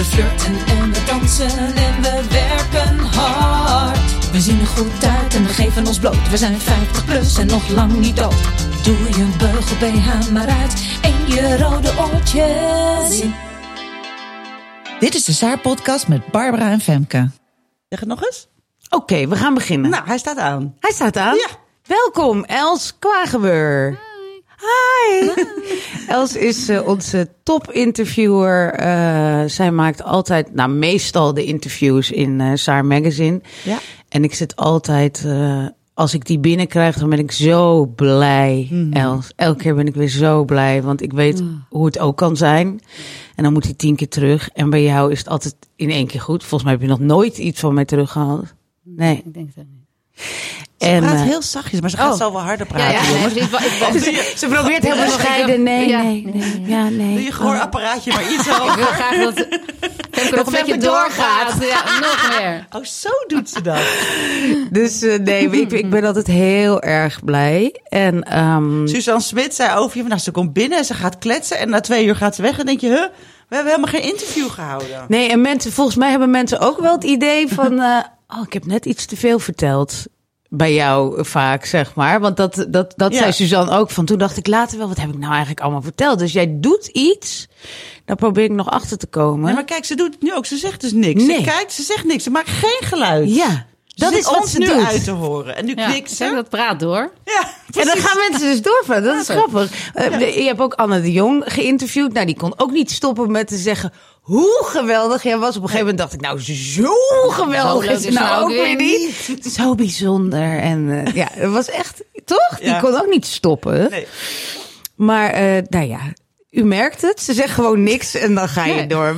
We flirten en we dansen en we werken hard. We zien er goed uit en we geven ons bloot. We zijn 50 plus en nog lang niet dood. Doe je beugel BH maar uit en je rode oortjes. Dit is de Saar-podcast met Barbara en Femke. Zeg het nog eens? Oké, we gaan beginnen. Nou, hij staat aan. Hij staat aan. Ja. Welkom, Els Kwagebeur. Hi. Els is eh, onze top-interviewer. Eh, zij maakt altijd, nou meestal de interviews in eh Saar Magazine. Ja. En ik zit altijd, als ik die binnenkrijg, dan ben ik zo blij. Mhm. Els, elke keer ben ik weer zo blij, want ik weet hoe het ook kan zijn. En dan moet hij tien keer terug. En bij jou is het altijd in één keer goed. Volgens mij heb je nog nooit iets van mij teruggehaald. Nee. Ik denk ook niet. Ze En, praat eh, heel zachtjes, maar ze gaat Oh. zo wel harder praten. Ja, ja, nee, ik wou- Ze probeert heel bescheiden. Nee, ja. nee, nee. Ja, nee. Doe je gehoorapparaatje maar iets Ik wil graag dat Femke nog een beetje doorgaat. Ja, nog meer. Oh, zo doet ze dat. Dus eh, nee, ik, ik ben altijd heel erg blij. En ehm, Suzanne Smit zei over je, nou, ze komt binnen en ze gaat kletsen. En na twee uur gaat ze weg. En denk je, huh, we hebben helemaal geen interview gehouden. nee, en mensen, volgens mij hebben mensen ook wel het idee van, eh, oh, ik heb net iets te veel verteld. Bij jou vaak, zeg maar. Want dat, dat, dat Ja. zei Suzanne ook van. Toen dacht ik later wel, wat heb ik nou eigenlijk allemaal verteld? Dus jij doet iets, daar probeer ik nog achter te komen. Nee, maar kijk, ze doet het nu ook. Ze zegt dus niks. Nee. Ze kijkt, ze zegt niks. Ze maakt geen geluid. ja, Ze dat zit is wat ons ze nu doet. uit te horen. En nu Ja, knikt zeg, ze. dat praat door. Ja, En dan gaan mensen dus doorvallen. Dat is grappig. Eh, Je hebt ook Anne de Jong geïnterviewd. Nou, die kon ook niet stoppen met te zeggen hoe geweldig jij was. Op een gegeven moment dacht ik, nou, zo geweldig is het nou nou ook weer niet. Zo bijzonder. En eh, ja, het was echt, toch? Die Ja. kon ook niet stoppen. Nee. Maar, eh, nou ja, u merkt het. Ze zegt gewoon niks en dan ga je Nee. door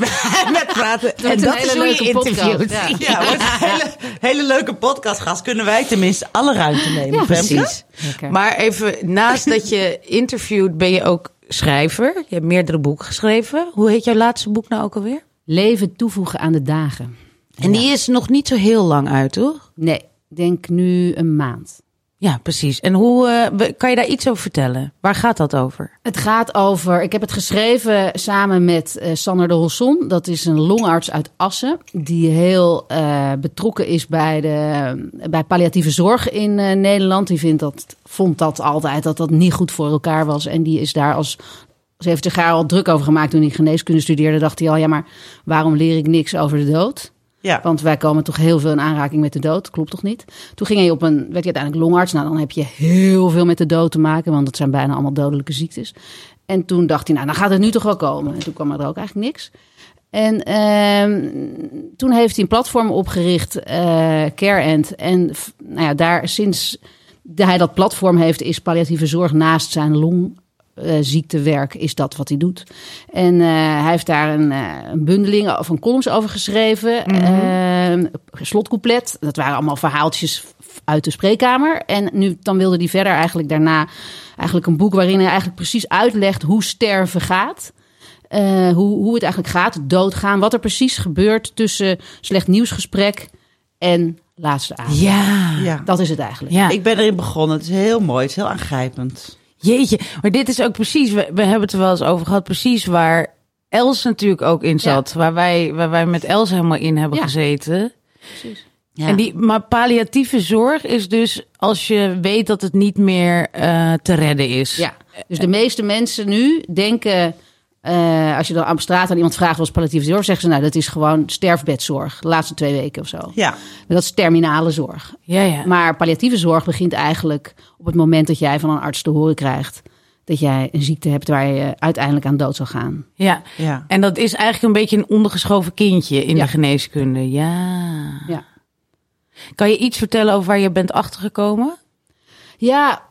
met praten. En dat is hoe je interviewt. ja. Ja, een hele, hele leuke podcastgast. Kunnen wij tenminste alle ruimte nemen, Ja, precies. Maar even, naast dat je interviewt, ben je ook schrijver. Je hebt meerdere boeken geschreven. Hoe heet jouw laatste boek nou ook alweer? Leven toevoegen aan de dagen. En die is nog niet zo heel lang uit, toch? Nee, ik denk nu een maand. Ja, precies. En hoe eh, kan je daar iets over vertellen? Waar gaat dat over? Het gaat over. Ik heb het geschreven samen met eh, Sander de Rosson. Dat is een longarts uit Assen. Die heel eh, betrokken is bij, de, bij palliatieve zorg in Nederland. Die vindt dat, vond dat altijd dat dat niet goed voor elkaar was. En die is daar als 70 jaar al druk over gemaakt. Toen hij geneeskunde studeerde, dacht hij al: ja, maar waarom leer ik niks over de dood? Ja. Want wij komen toch heel veel in aanraking met de dood. Klopt toch niet? Toen ging hij op een, werd hij uiteindelijk longarts. Nou, dan heb je heel veel met de dood te maken, want het zijn bijna allemaal dodelijke ziektes. En toen dacht hij, nou, dan gaat het nu toch wel komen. En toen kwam er ook eigenlijk niks. En ehm, toen heeft hij een platform opgericht, eh CareEnd. En nou ja, daar sinds hij dat platform heeft, is palliatieve zorg naast zijn long eh, ziektewerk is dat wat hij doet. En eh, hij heeft daar een, eh, een bundeling of een columns over geschreven. Eh, slotcouplet. Dat waren allemaal verhaaltjes uit de spreekkamer. En nu dan wilde hij verder eigenlijk daarna eigenlijk een boek waarin hij eigenlijk precies uitlegt hoe sterven gaat. Eh, hoe, hoe het eigenlijk gaat, doodgaan. Wat er precies gebeurt tussen slecht nieuwsgesprek en laatste avond. Ja. ja. Dat is het eigenlijk. Ja. Ik ben erin begonnen. Het is heel mooi. Het is heel aangrijpend. Jeetje. Maar dit is ook precies, we, we hebben het er wel eens over gehad, precies waar Els natuurlijk ook in zat. Waar, wij, waar wij met Els helemaal in hebben Ja. gezeten. Precies. Ja. En die, maar palliatieve zorg is dus als je weet dat het niet meer eh, te redden is. Ja, dus de meeste mensen nu denken, eh, als je dan op straat aan iemand vraagt wat is palliatieve zorg, zeggen ze nou dat is gewoon sterfbedzorg, de laatste twee weken of zo. Ja. Dat is terminale zorg. Ja, ja. Maar palliatieve zorg begint eigenlijk op het moment dat jij van een arts te horen krijgt dat jij een ziekte hebt waar je uiteindelijk aan dood zal gaan. ja. Ja. En dat is eigenlijk een beetje een ondergeschoven kindje in Ja. de geneeskunde. Ja. Ja. Kan je iets vertellen over waar je bent achtergekomen? Ja,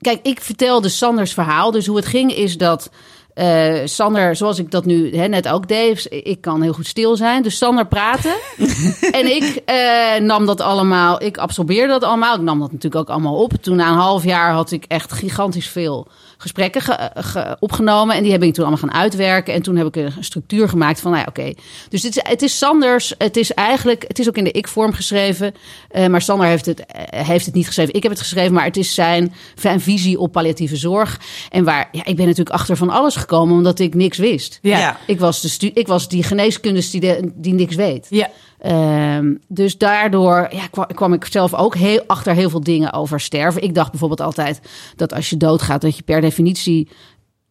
kijk, ik vertelde Sanders verhaal. Dus hoe het ging is dat eh, Sander, zoals ik dat nu hè, net ook deed, ik kan heel goed stil zijn. Dus Sander praatte. en ik eh, nam dat allemaal, ik absorbeerde dat allemaal. Ik nam dat natuurlijk ook allemaal op. Toen na een half jaar had ik echt gigantisch veel gesprekken ge- ge- opgenomen. En die heb ik toen allemaal gaan uitwerken. En toen heb ik een structuur gemaakt van, nou ja, oké. Dus het is, het is Sanders, het is eigenlijk, het is ook in de ik-vorm geschreven. Eh, maar Sander heeft het, eh, heeft het niet geschreven. Ik heb het geschreven, maar het is zijn, zijn visie op palliatieve zorg. En waar, ja, ik ben natuurlijk achter van alles gekomen, omdat ik niks wist. Ja. Ja. Ik was, de stu- ik was die geneeskundestudent die niks weet. Ja. Ehm, dus daardoor ja, kwam, kwam ik zelf ook heel, achter heel veel dingen over sterven. Ik dacht bijvoorbeeld altijd dat als je doodgaat, dat je per definitie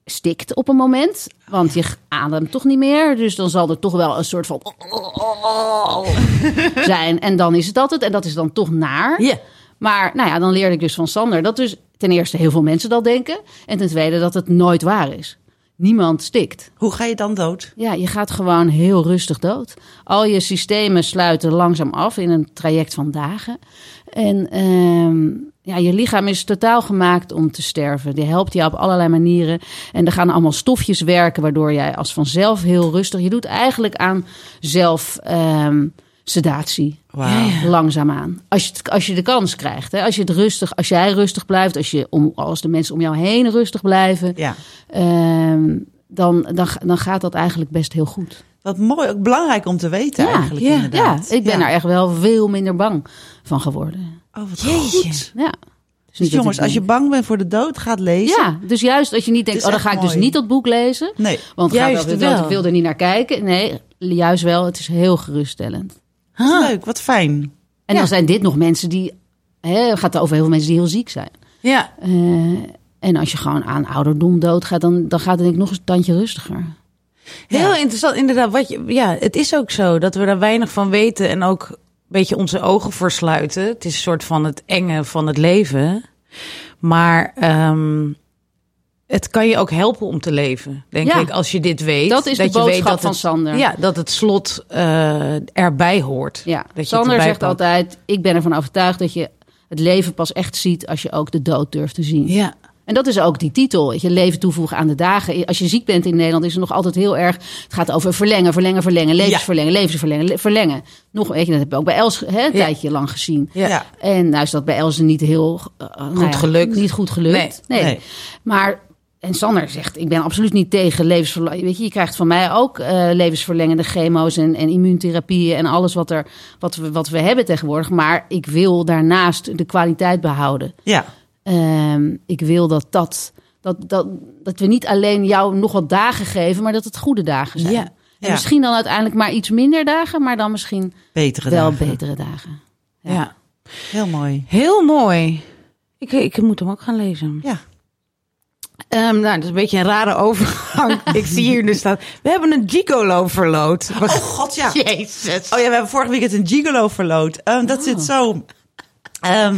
stikt op een moment. Want je ademt toch niet meer. Dus dan zal er toch wel een soort van zijn. En dan is het dat het. En dat is dan toch naar. Maar nou ja, dan leerde ik dus van Sander dat dus ten eerste heel veel mensen dat denken. En ten tweede dat het nooit waar is. Niemand stikt. Hoe ga je dan dood? Ja, je gaat gewoon heel rustig dood. Al je systemen sluiten langzaam af in een traject van dagen. En ehm, ja, je lichaam is totaal gemaakt om te sterven. Die helpt je op allerlei manieren. En er gaan allemaal stofjes werken, waardoor jij als vanzelf heel rustig. Je doet eigenlijk aan zelf. ehm, sedatie. Wauw. Langzaamaan. Als je, als je de kans krijgt. Hè? Als je het rustig, als jij rustig blijft, als, je om, als de mensen om jou heen rustig blijven, Ja. Ehm, dan, dan, dan gaat dat eigenlijk best heel goed. Wat mooi, ook belangrijk om te weten Ja, eigenlijk ja, Ja, inderdaad. ik ben Ja. daar echt wel veel minder bang van geworden. Oh, wat goed. Ja. Dus dat jongens, als je bang bent voor de dood, gaat lezen. Ja, dus juist als je niet denkt, oh, dan ga ik dus niet dat boek lezen. Nee. Want juist wel. wel. ik wil er niet naar kijken. Nee, juist wel. Het is heel geruststellend. Wat leuk, wat fijn. En Ja. dan zijn dit nog mensen die... Hè, het gaat over heel veel mensen die heel ziek zijn. Ja. Eh, en als je gewoon aan ouderdom doodgaat, dan, dan gaat het denk ik nog eens een tandje rustiger. Heel interessant, inderdaad. Wat je, ja, het is ook zo dat we daar weinig van weten en ook een beetje onze ogen voor sluiten. Het is een soort van het enge van het leven. Maar ehm, het kan je ook helpen om te leven, denk Ja. ik, als je dit weet. Dat is de je weet boodschap dat van het, Sander. Ja, dat het slot eh, erbij hoort. Ja, Dat je het Sander zegt pakt. altijd, ik ben ervan overtuigd dat je het leven pas echt ziet als je ook de dood durft te zien. Ja, En dat is ook die titel, je, leven toevoegen aan de dagen. Als je ziek bent in Nederland is er nog altijd heel erg, het gaat over verlengen, verlengen, verlengen, levensverlengen, levensverlengen, le- verlengen. Nog, weet je, dat heb je ook bij Els hè, een Ja. tijdje lang gezien. ja. Ja. En nou is dat bij Els niet heel eh, nou ja, gelukt. Niet goed gelukt. Nee. Nee. Nee. Maar en Sander zegt, ik ben absoluut niet tegen levensverlenging. Weet je, je krijgt van mij ook eh, levensverlengende chemo's en, en immuuntherapieën en alles wat, er, wat, we, wat we hebben tegenwoordig. Maar ik wil daarnaast de kwaliteit behouden. Ja. Ehm, ik wil dat, dat, dat, dat, dat we niet alleen jou nog wat dagen geven, maar dat het goede dagen zijn. Ja. En Ja. misschien dan uiteindelijk maar iets minder dagen, maar dan misschien Betere wel dagen. betere dagen. ja. Heel mooi. Heel mooi. Ik, ik moet hem ook gaan lezen. Ja. Ehm, nou, dat is een beetje een rare overgang. ik zie hier nu staan. We hebben een gigolo verloot. Oh god, ja. Jezus. Oh ja, we hebben vorige weekend een gigolo verloot. Ehm, dat zit zo... Ehm,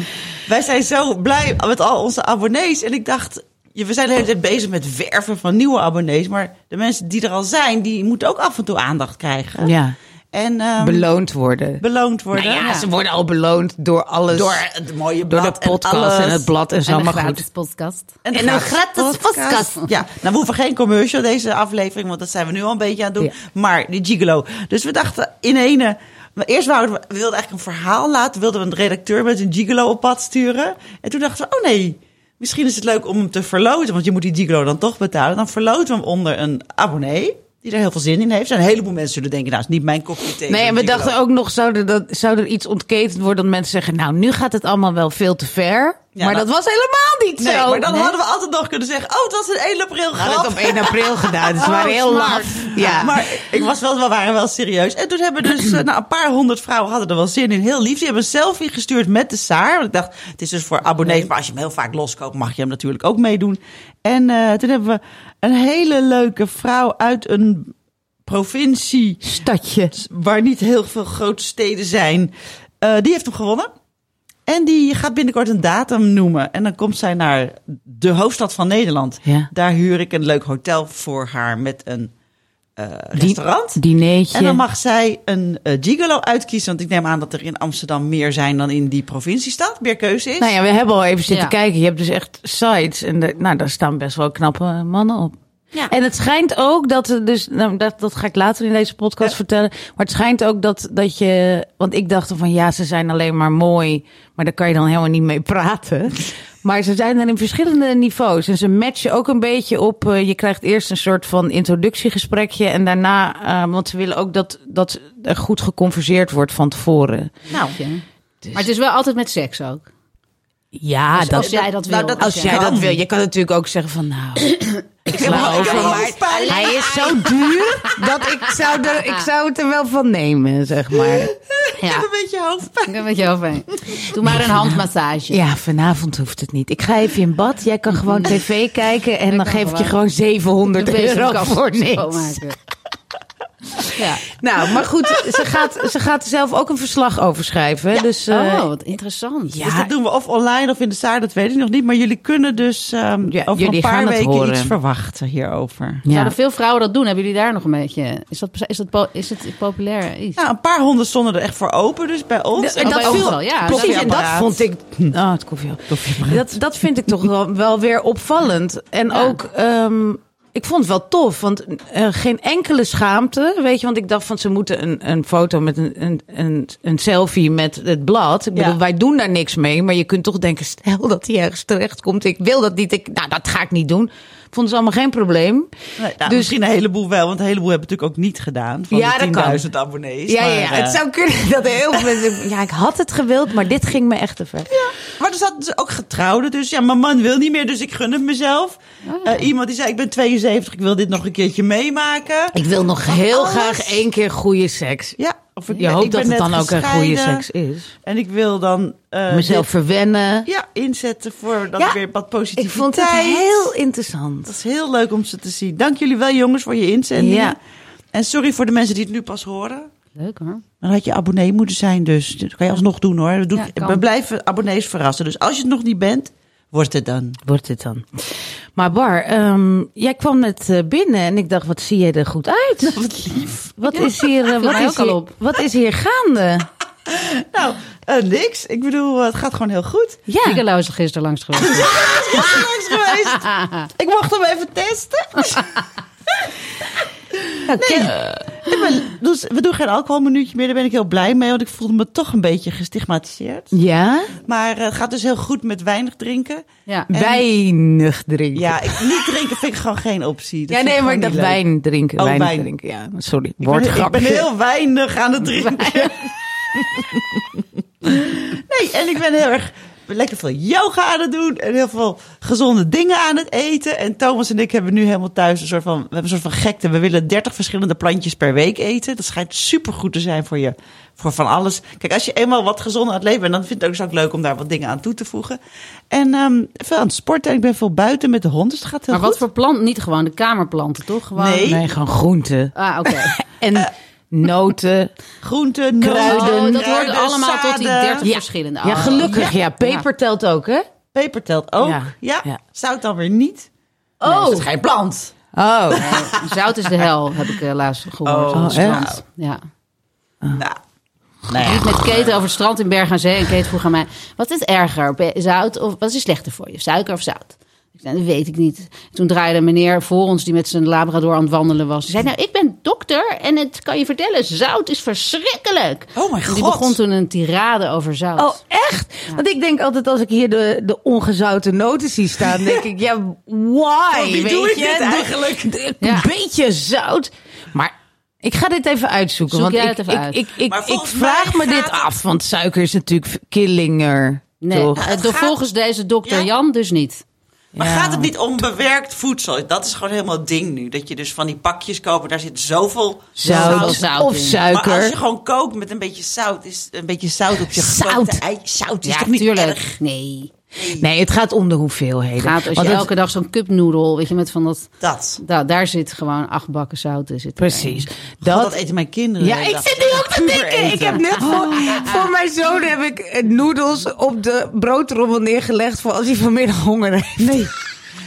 wij zijn zo blij met al onze abonnees. En ik dacht, we zijn de hele tijd bezig met werven van nieuwe abonnees. Maar de mensen die er al zijn, die moeten ook af en toe aandacht krijgen. Ja, En ehm, beloond worden. beloond worden. Nou ja, ze worden al beloond door alles. Door het mooie door blad de podcast en, alles. het blad en zo. En een maar gratis goed. podcast. En, En een gratis podcast. Ja, nou we hoeven geen commercial deze aflevering, want dat zijn we nu al een beetje aan het doen. Ja. Maar die gigolo. Dus we dachten in ene... Maar eerst wouden we, we wilden eigenlijk een verhaal laten. Wilden we een redacteur met een gigolo op pad sturen. En toen dachten we, oh nee, misschien is het leuk om hem te verloten. Want je moet die gigolo dan toch betalen. Dan verloten we hem onder een abonnee. Die er heel veel zin in heeft. En een heleboel mensen zullen denken, nou is niet mijn kopje thee. Nee, en we dachten ook nog, zou er, dat, zou er iets ontketend worden dat mensen zeggen, nou, nu gaat het allemaal wel veel te ver. Ja, maar dat- dat, was helemaal niet Nee, zo. maar dan Nee. hadden we altijd nog kunnen zeggen, oh het was een 1 april We hadden grap. het op 1 april gedaan, dus we waren Oh, heel smart. laf. Ja. Maar ik was wel, we waren wel serieus. En toen hebben dus eh, nou, een paar honderd vrouwen hadden er wel zin in. Heel lief. Die hebben een selfie gestuurd met de Saar. Want ik dacht, het is dus voor abonnees. Maar als je hem heel vaak loskoopt, mag je hem natuurlijk ook meedoen. En eh, toen hebben we een hele leuke vrouw uit een provincie Stadje. waar niet heel veel grote steden zijn. Eh, die heeft hem gewonnen. En die gaat binnenkort een datum noemen. En dan komt zij naar de hoofdstad van Nederland. Ja. Daar huur ik een leuk hotel voor haar met een eh, restaurant. Dineetje. En dan mag zij een eh, gigolo uitkiezen. Want ik neem aan dat er in Amsterdam meer zijn dan in die provinciestad. Meer keuze is. Nou ja, we hebben al even zitten Ja. kijken. Je hebt dus echt sites. En de, nou, daar staan best wel knappe mannen op. Ja. En het schijnt ook dat er dus, nou, dat, dat ga ik later in deze podcast Ja. vertellen. Maar het schijnt ook dat, dat je, want ik dacht van ja, ze zijn alleen maar mooi, maar daar kan je dan helemaal niet mee praten. Maar ze zijn er in verschillende niveaus. En ze matchen ook een beetje op. eh, je krijgt eerst een soort van introductiegesprekje. En daarna, eh, want ze willen ook dat, dat er goed geconverseerd wordt van tevoren. Nou, Ja. Maar het is wel altijd met seks ook. Ja, Als, dat, als jij dat wil. nou, dat- als jij dat wil. Je kan natuurlijk ook zeggen van nou, ik sla heb over. Maar hoofdpijn. hij is zo duur dat ik zou, er, ik zou het er wel van nemen, zeg maar. ik heb Ja, een beetje hoofdpijn. ik ben met je overheen. Doe maar een handmassage. Ja, vanavond hoeft het niet. Ik ga even in bad. Jij kan gewoon tv kijken en dan geef ik je gewoon gewoon 700 De euro voor niks. Ja. Nou, maar goed, ze gaat, ze gaat er zelf ook een verslag over schrijven. Dus eh, Oh, wat interessant. ja, Dus dat doen we of online of in de zaal, dat weet ik nog niet. Maar jullie kunnen dus ehm, Ja, over jullie een paar weken horen. iets verwachten hierover. ja. Zouden veel vrouwen dat doen? Hebben jullie daar nog een beetje... Is dat, is dat is het populair? iets? Nou, een paar honden stonden er echt voor open, dus bij ons. En dat viel, wel, ja. precies, en dat vond ik. Oh, het koffie. Dat, dat vind ik toch wel, wel weer opvallend. En Ja. ook, ehm, ik vond het wel tof, want eh, geen enkele schaamte, weet je, want ik dacht van ze moeten een, een foto met een, een, een, een selfie met het blad. Ik bedoel, Ja. wij doen daar niks mee, maar je kunt toch denken, stel dat hij ergens terecht komt, ik wil dat niet, ik, nou, dat ga ik niet doen. Vonden ze allemaal geen probleem. Nee, nou, Dus- misschien een heleboel wel, want een heleboel hebben het natuurlijk ook niet gedaan. Van Ja, de dat kan. 10.000 abonnees. Ja, maar, ja, ja, eh, het zou kunnen dat heel veel mensen. Ja, ik had het gewild, maar dit ging me echt te ver. Maar er zat dus ook getrouwden, dus ja, mijn man wil niet meer, dus ik gun het mezelf. Oh, Eh, iemand die zei, ik ben 72, ik wil dit nog een keertje meemaken. Ik wil nog heel graag één keer goede seks. Ja, of ik, Je hoopt ik dat het dan ook een goede seks is. En ik wil dan eh, Mezelf verwennen. ja, inzetten voor dat Ja, weer wat Ik positiviteit. vond het heel interessant. Dat is heel leuk om ze te zien. Dank jullie wel, jongens, voor je inzendingen. Ja. En sorry voor de mensen die het nu pas horen. Leuk hoor. Dan had je abonnee moeten zijn, dus dat kan je alsnog doen hoor. We, doen, Ja, we blijven abonnees verrassen. Dus als je het nog niet bent, wordt het dan. Wordt het dan. Maar Bar, ehm, jij kwam net eh, binnen en ik dacht, wat zie je er goed uit? Wat lief. Wat is hier, eh, wat is hier, op. wat is hier gaande? Nou, eh, niks. Ik bedoel, het gaat gewoon heel goed. Ja, Bigelow is er gisteren langs geweest. Langs geweest. Ik mocht hem even testen. Nou, Ik ben- dus we doen geen alcoholminuutje meer. Daar ben ik heel blij mee, want ik voelde me toch een beetje gestigmatiseerd. ja? Maar eh, het gaat dus heel goed met weinig drinken. Ja. En- weinig drinken. Ja, ik, niet drinken vind ik gewoon geen optie. Dat ja nee, maar ik dacht wijn drinken. Oh, wijn wijn. drinken, ja. Sorry, Ik ben, woordgrapje. ik ben heel weinig aan het drinken. nee, en ik ben heel erg lekker veel yoga aan het doen en heel veel gezonde dingen aan het eten. En Thomas en ik hebben nu helemaal thuis een soort van, we hebben een soort van gekte. We willen 30 verschillende plantjes per week eten. Dat schijnt supergoed te zijn voor je, voor van alles. Kijk, als je eenmaal wat gezonder aan het leven bent, dan vind ik het ook zo leuk om daar wat dingen aan toe te voegen. En ehm, veel aan het sporten en ik ben veel buiten met de hond, dus het gaat heel Maar goed. wat voor plant? Niet gewoon de kamerplanten, toch? Gewoon... Nee. Nee, gewoon groenten. Ah, oké. En noten. Groenten, Kruiden. Oh, dat hoort kruiden, allemaal tot die zaden. 30 Ja. verschillende. Ja, Oh. gelukkig. Ja, peper telt ook, hè? Peper telt ook. Ja, Ja. ja. Zout dan weer niet. Oh. Nee, is geen plant. Oh. Nee, zout is de hel, heb ik eh, laatst gehoord. Oh, echt? strand. Ja. Nou, Ik liep met Kate over het strand in Bergen aan Zee. En Kate vroeg aan mij, wat is erger? Zout of wat is slechter voor je? Suiker of zout? Dat weet ik niet. Toen draaide een meneer voor ons die met zijn labrador aan het wandelen was. Die zei, nou, ik ben dokter en het kan je vertellen, zout is verschrikkelijk. Oh mijn En die god. begon toen een tirade over zout. Oh, echt? Want ik denk altijd als ik hier de, de ongezouten noten zie staan, denk ik, ja, why? wie weet doe ik je? dit eigenlijk? Ja. Een beetje zout. Maar ik ga dit even uitzoeken. Zoek want jij ik, het even ik, uit. ik, ik, vraag me dit af, want suiker is natuurlijk killinger. nee, toch? eh, door volgens deze dokter Ja. Jan dus niet. Maar Ja. gaat het niet om bewerkt voedsel? Dat is gewoon helemaal het ding nu. Dat je dus van die pakjes koopt, daar zit zoveel Zout, Zout, zout of in. suiker. Maar als je gewoon kookt met een beetje zout, is een beetje zout op je Zout. gekookte ei. Zout is Ja, toch niet tuurlijk. erg? Nee. Nee, het gaat om de hoeveelheden. Gaat als je het- elke dag zo'n cupnoedel, weet je, met van dat... Dat. Da, daar zit gewoon acht bakken zout in. Zit erin. Precies. Dat, Dat, dat eten mijn kinderen. Ja, ik zit nu ook te denken. Ik heb net voor, voor mijn zoon heb ik eh, noedels op de broodrommel neergelegd voor als hij vanmiddag honger heeft. Nee.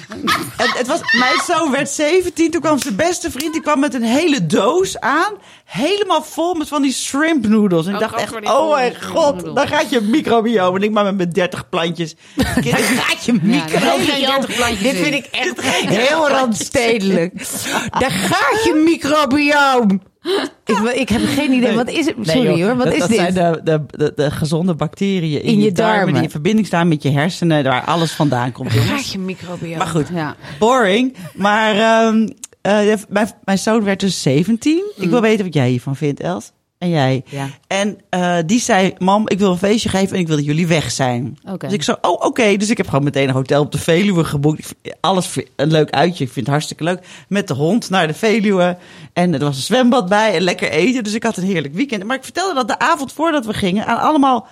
En het was, mijn zoon werd 17, toen kwam zijn beste vriend, die kwam met een hele doos aan. Helemaal vol met van die shrimp noodles. En ik Oh, dacht voor echt, die oh mijn shrimp god, dan gaat je microbiome. En ik maar met mijn 30 plantjes. Kinderen- Gaat je Ja, micro. daar heb je 30 plantjes Dit in. vind ik echt heel randstedelijk. Daar gaat je microbioom. Ik, ik heb geen idee. Wat is het? Sorry hoor, wat dat, is dat dit? zijn de, de, de, de gezonde bacteriën in, In je, je darmen. darmen. Die in verbinding staan met je hersenen, waar alles vandaan komt. jongens. Gaat je microbioom. Maar goed, Ja. boring. Maar ehm, eh, mijn, mijn zoon werd dus 17. Ik wil weten wat jij hiervan vindt, Els. En jij. Ja. En eh, die zei, mam, ik wil een feestje geven en ik wil dat jullie weg zijn. Dus ik zo, oh oké. Dus ik heb gewoon meteen een hotel op de Veluwe geboekt. Alles een leuk uitje. Ik vind het hartstikke leuk. Met de hond naar de Veluwe. En er was een zwembad bij en lekker eten. Dus ik had een heerlijk weekend. Maar ik vertelde dat de avond voordat we gingen aan allemaal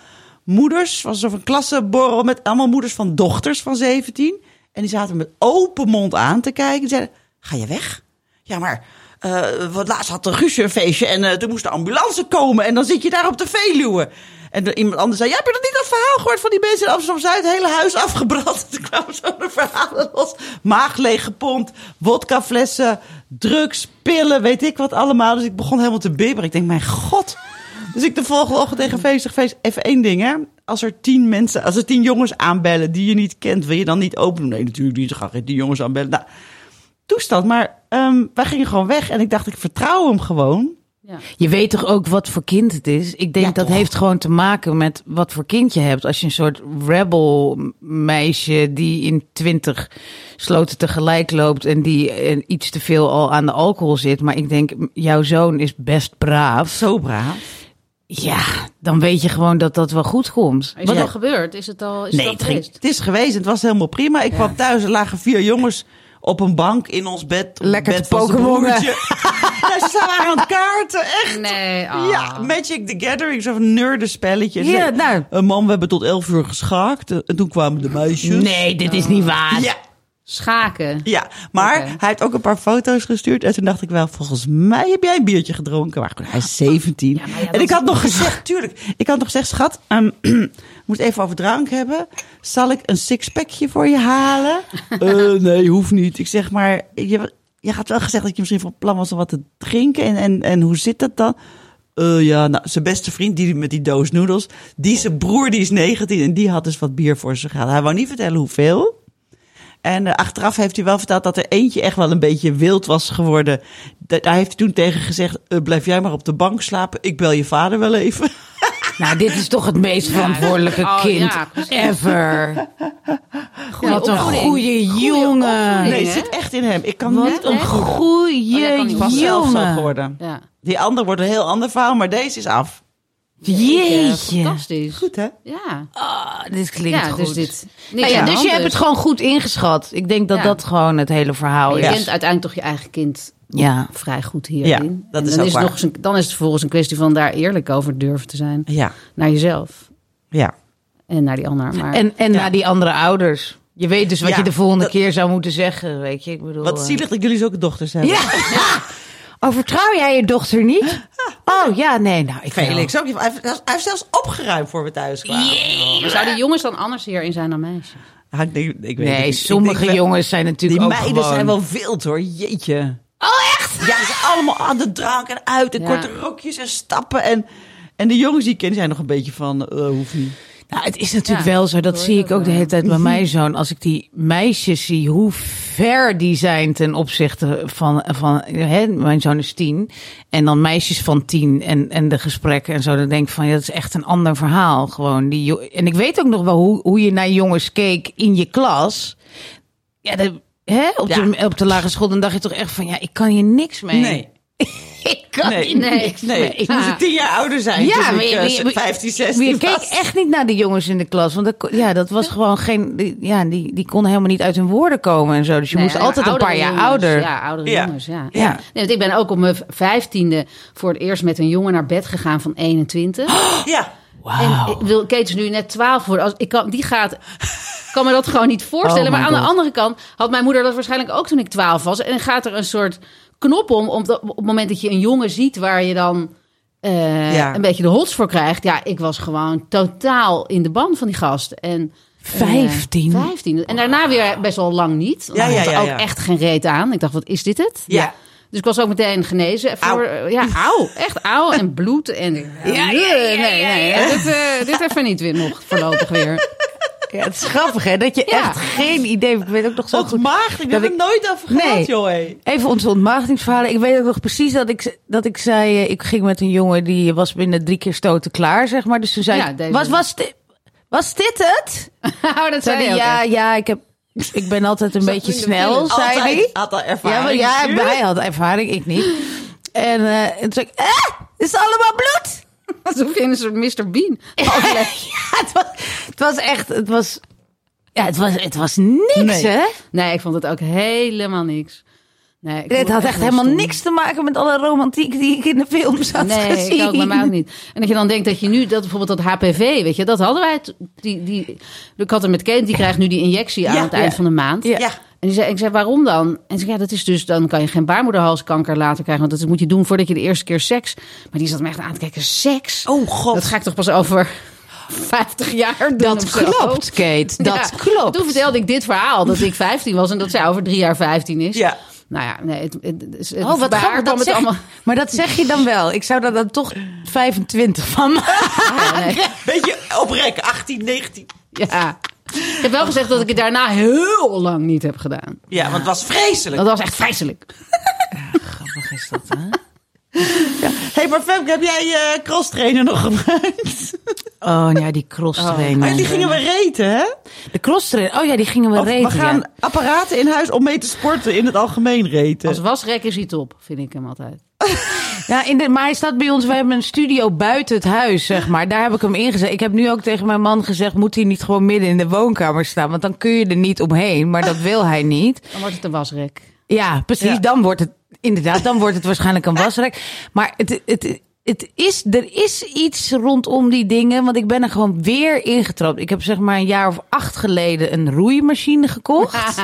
moeders. was zo een klassenborrel met allemaal moeders van dochters van 17. En die zaten met open mond aan te kijken. Die zeiden, ga je weg? Ja, maar eh wat laatst had de Guusje een feestje en eh, toen moest de ambulance komen. En dan zit je daar op de Veluwe. En iemand anders zei, ja, heb je dat niet dat verhaal gehoord van die mensen in Amsterdam-Zuid? Het hele huis afgebrand. Toen kwamen zo de verhalen los. Maag leeg gepompt, wodkaflessen, drugs, pillen, weet ik wat allemaal. Dus ik begon helemaal te bibberen. Ik denk, mijn god. Dus ik de volgende ochtend tegen feest, zeg, feest, even één ding hè. Als er tien mensen, als er tien jongens aanbellen die je niet kent, wil je dan niet open? Nee, natuurlijk niet. Ik ga geen tien jongens aanbellen. Nou, toestand. Maar ehm, wij gingen gewoon weg en ik dacht, ik vertrouw hem gewoon. Ja. Je weet toch ook wat voor kind het is? Ik denk Ja, dat toch? heeft gewoon te maken met wat voor kind je hebt. Als je een soort rebel meisje die in twintig sloten tegelijk loopt en die iets te veel al aan de alcohol zit. Maar ik denk, jouw zoon is best braaf. Zo braaf. Ja, dan weet je gewoon dat dat wel goed komt. Is het Wat- al gebeurd? Is het al, is Nee, het het, al ging- geweest? het is geweest. Het was helemaal prima. Ik kwam thuis, er lagen vier jongens op een bank in ons bed. Lekker bed broertje. ja, ze waren aan het kaarten, echt. Nee, ah. Ja, Magic the Gathering, zo'n nerdenspelletje. Ja, nou. Een man, we hebben tot elf uur geschaakt. En toen kwamen de meisjes. Nee, dit is niet waar. Ja, Schaken. ja, maar hij heeft ook een paar foto's gestuurd. En toen dacht ik wel, volgens mij heb jij een biertje gedronken. Maar goed, hij is 17. maar ja, en ik had nog gezegd, tuurlijk. Ik had nog gezegd, schat, ehm, moet even over drank hebben. Zal ik een sixpackje voor je halen? Eh, nee, hoeft niet. Ik zeg maar, je, je had wel gezegd dat je misschien van plan was om wat te drinken. En, en, en hoe zit dat dan? Eh, ja, nou, zijn beste vriend, die met die doos noedels. Die zijn broer, die is 19 en die had dus wat bier voor zich gehaald. Hij wou niet vertellen hoeveel. En eh, achteraf heeft hij wel verteld dat er eentje echt wel een beetje wild was geworden. Da- Daar heeft hij toen tegen gezegd, eh, blijf jij maar op de bank slapen. Ik bel je vader wel even. Nou, dit is toch het meest verantwoordelijke Oh, kind ja, ever. Wat een goede jongen. Nee, het zit echt in hem. Ik kan Wat net een goede Oh, niet zelf zo jongen. geworden. Ja. Die ander wordt een heel ander verhaal, maar deze is af. Jeetje. Fantastisch. Goed hè? Ja. Ah, dit klinkt ja, goed. dus dit. Nou ja, dus je hebt het gewoon goed ingeschat. Ik denk dat Ja. dat gewoon het hele verhaal Je is. kent uiteindelijk toch je eigen kind Ja. vrij goed hierin. Ja, dat En is dan ook is het waar. nog eens een, dan is het vervolgens een kwestie van daar eerlijk over durven te zijn. Ja, Naar jezelf ja. en naar die ander. Maar En, en Ja. naar die andere ouders. Je weet dus wat Ja, je de volgende dat- keer zou moeten zeggen, weet je. Ik bedoel, Wat eh, zielig dat jullie zulke dochters hebben. Ja. Oh, vertrouw jij je dochter niet? Oh ja, nee, nou, ik. Felix ook. niet. Hij heeft, hij heeft zelfs opgeruimd voor we thuis kwamen. Zouden jongens dan anders hierin zijn dan meisjes? Ja, ik weet Nee, niet. sommige Ik jongens zijn natuurlijk Die ook meiden gewoon... zijn wel wild hoor, jeetje. Oh, echt? Ja, ze zijn allemaal aan de drank en uit en Ja. korte rokjes en stappen. En, en de jongens die ik ken, zijn nog een beetje van, eh hoeft niet. Nou, het is natuurlijk Ja, wel zo, dat zie ik ook de ook hele tijd bij mijn zoon. Als ik die meisjes zie, hoe ver die zijn ten opzichte van, van hè, mijn zoon is tien. En dan meisjes van tien en, en de gesprekken en zo. Dan denk ik van, ja, dat is echt een ander verhaal. Gewoon die, en ik weet ook nog wel hoe, hoe je naar jongens keek in je klas. Ja, de, hè, op, de, op de lagere school, dan dacht je toch echt van, ja, ik kan hier niks mee. Nee. ik kan Nee, hier nee, niks Nee, mee. ik moest ik tien jaar ouder zijn Ja, toen maar ik eh, maar je- 15, Maar 16 je keek echt niet naar de jongens in de klas. Want dat, ja, dat was gewoon geen. die- Ja, die, die konden helemaal niet uit hun woorden komen en zo. Dus je Nee, moest maar altijd een paar jaar jongens. ouder. Ja, oudere Ja. jongens, ja. Ja. Nee, want ik ben ook op mijn vijftiende voor het eerst met een jongen naar bed gegaan van 21. Ja, En ik wil Kate is nu net 12 worden. Als, ik kan, die gaat. Ik kan me dat gewoon niet voorstellen. Oh maar my aan de andere kant had mijn moeder dat waarschijnlijk ook toen ik 12 was. En gaat er een soort knop om, om op het moment dat je een jongen ziet waar je dan eh, Ja. een beetje de hots voor krijgt. Ja, ik was gewoon totaal in de ban van die gast. En 15. Eh, 15. En daarna weer best wel lang niet. Want Ja, ja, had er ja, ook echt geen reet aan. Ik dacht, wat is dit het? Ja. Dus ik was ook meteen genezen. Voor, eh, Ja, auw. Echt auw. En bloed. En, ja, ja, ja, ja, nee, nee. ja. Dit, eh, dit even niet weer nog voorlopig weer. Ja, het is grappig hè, dat je Ja. echt geen idee... Ik weet ook nog zo goed... Heb het ik- nooit over gehad, Nee. joh. Even onze ontmaagdingsverhalen. Ik weet ook nog precies dat ik, dat ik zei... eh, Ik ging met een jongen die was binnen drie keer stoten klaar, zeg maar. Dus toen zei Ja, ik, was, was, dit, was dit het? Oh, dat zei hij, ja, ja, ik, heb, ik ben altijd een beetje snel, zei hij. Had al Ja, ervaring. maar ja, natuurlijk. hij had ervaring, ik niet. En, eh, en toen zei ik, eh, het is allemaal bloed. Alsof je in een soort Mr. Bean. ja, het was, het was echt, het was, ja, het was, het was niks, Nee. hè? Nee, ik vond het ook helemaal niks. Nee, Het had echt helemaal stom. niks te maken met alle romantiek die ik in de films had Nee, gezien. ik ook, bij mij ook niet. En dat je dan denkt dat je nu, dat bijvoorbeeld dat HPV, weet je, dat hadden wij. Die, die, ik had er met Kent, die krijgt nu die injectie aan Ja, het eind ja. van de maand. Ja. En die zei, ik zei, waarom dan? En ze zei, ja, dat is dus, dan kan je geen baarmoederhalskanker later krijgen. Want dat moet je doen voordat je de eerste keer seks. Maar die zat me echt aan te kijken, seks? Oh god. Dat ga ik toch pas over 50 jaar doen Dat klopt, Kate. Dat Ja. klopt. Toen vertelde ik dit verhaal, dat ik 15 was en dat zij over drie jaar 15 is. Ja. Nou ja, nee, het, het, het, het- Oh, wat grappig. Dat het zeg, allemaal... Maar dat zeg je dan wel. Ik zou daar dan toch 25 van maken. Ja, nee. Beetje oprekken, 18, 19. Ja. Ik heb wel gezegd dat ik het daarna heel lang niet heb gedaan. Ja, want het was vreselijk. Dat was echt vreselijk. Grappig is dat, hè? Hé, hey, maar Femke, heb jij je cross trainer nog gebruikt? Oh, ja, die cross trainer. Oh, die gingen we reten, hè? De cross trainer. Oh ja, die gingen we Of reten. we gaan ja. apparaten in huis om mee te sporten in het algemeen reten. Als wasrek is hij top, vind ik hem altijd. Ja, in de, maar hij staat bij ons. We hebben een studio buiten het huis, zeg maar. Daar heb ik hem ingezet. Ik heb nu ook tegen mijn man gezegd: moet hij niet gewoon midden in de woonkamer staan? Want dan kun je er niet omheen. Maar dat wil hij niet. Dan wordt het een wasrek. Ja, precies. Ja. Dan wordt het inderdaad, dan wordt het waarschijnlijk een wasrek. Maar het, het, het is, er is iets rondom die dingen. Want ik ben er gewoon weer ingetrapt. Ik heb zeg maar een jaar of acht geleden een roeimachine gekocht.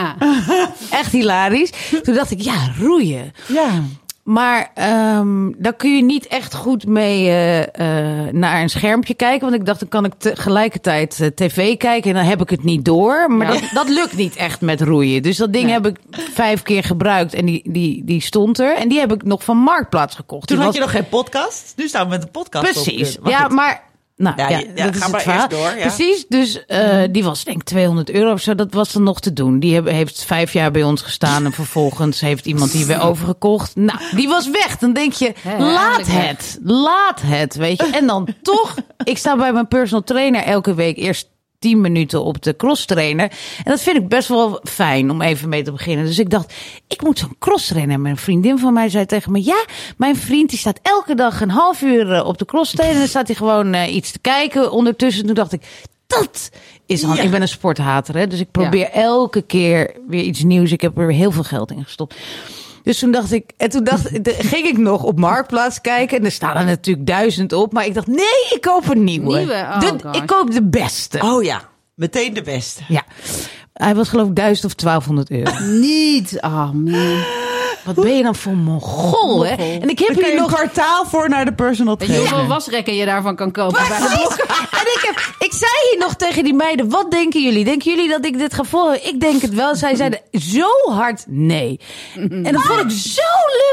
Echt hilarisch. Toen dacht ik, ja, roeien. Ja. Maar ehm daar kun je niet echt goed mee eh, eh, naar een schermpje kijken. Want ik dacht, dan kan ik tegelijkertijd eh, tv kijken en dan heb ik het niet door. Maar Ja. dat, dat lukt niet echt met roeien. Dus dat ding Nee. heb ik vijf keer gebruikt en die, die, die stond er. En die heb ik nog van Marktplaats gekocht. Toen Die had was- je nog geen podcast. Nu staan we met de podcast Precies. op. Ja, maar... Nou, Ja, ja, je- ja, dat is maar het verhaal. eerst door, ja. Precies, dus eh, die was denk ik 200 euro of zo. Dat was dan nog te doen. Die hebben, heeft vijf jaar bij ons gestaan en vervolgens heeft iemand die weer overgekocht. Nou, die was weg. Dan denk je, laat het. Laat het, weet je. En dan toch, ik sta bij mijn personal trainer elke week eerst 10 minuten op de cross trainer. En dat vind ik best wel fijn om even mee te beginnen. Dus ik dacht, ik moet zo'n cross trainer. En mijn vriendin van mij zei tegen me, ja, mijn vriend die staat elke dag een half uur eh, op de cross trainer. En dan staat hij gewoon eh, iets te kijken ondertussen. Toen dacht ik, dat is handig. Ja. Ik ben een sporthater, hè, dus ik probeer elke keer weer iets nieuws. Ik heb er heel veel geld in gestopt. Dus toen dacht ik, en toen dacht, ging ik nog op Marktplaats kijken. En er staan er natuurlijk duizend op. Maar ik dacht, nee, ik koop een nieuwe. Nieuwe? Oh, De- ik koop de beste. Oh ja, meteen de beste. Ja. Hij was geloof ik 1000 of 1200 euro. Niet. Oh man. Wat ben je dan voor mongool, hè? En ik heb hier je een nog... kwartaal voor naar de personal Weet je trainer. hoeveel wasrekken je daarvan kan kopen? bij de Precies. En ik, heb, ik zei hier nog tegen die meiden, wat denken jullie? Denken jullie dat ik dit ga volgen? Ik denk het wel. Zij zeiden zo hard nee. En dat vond ik zo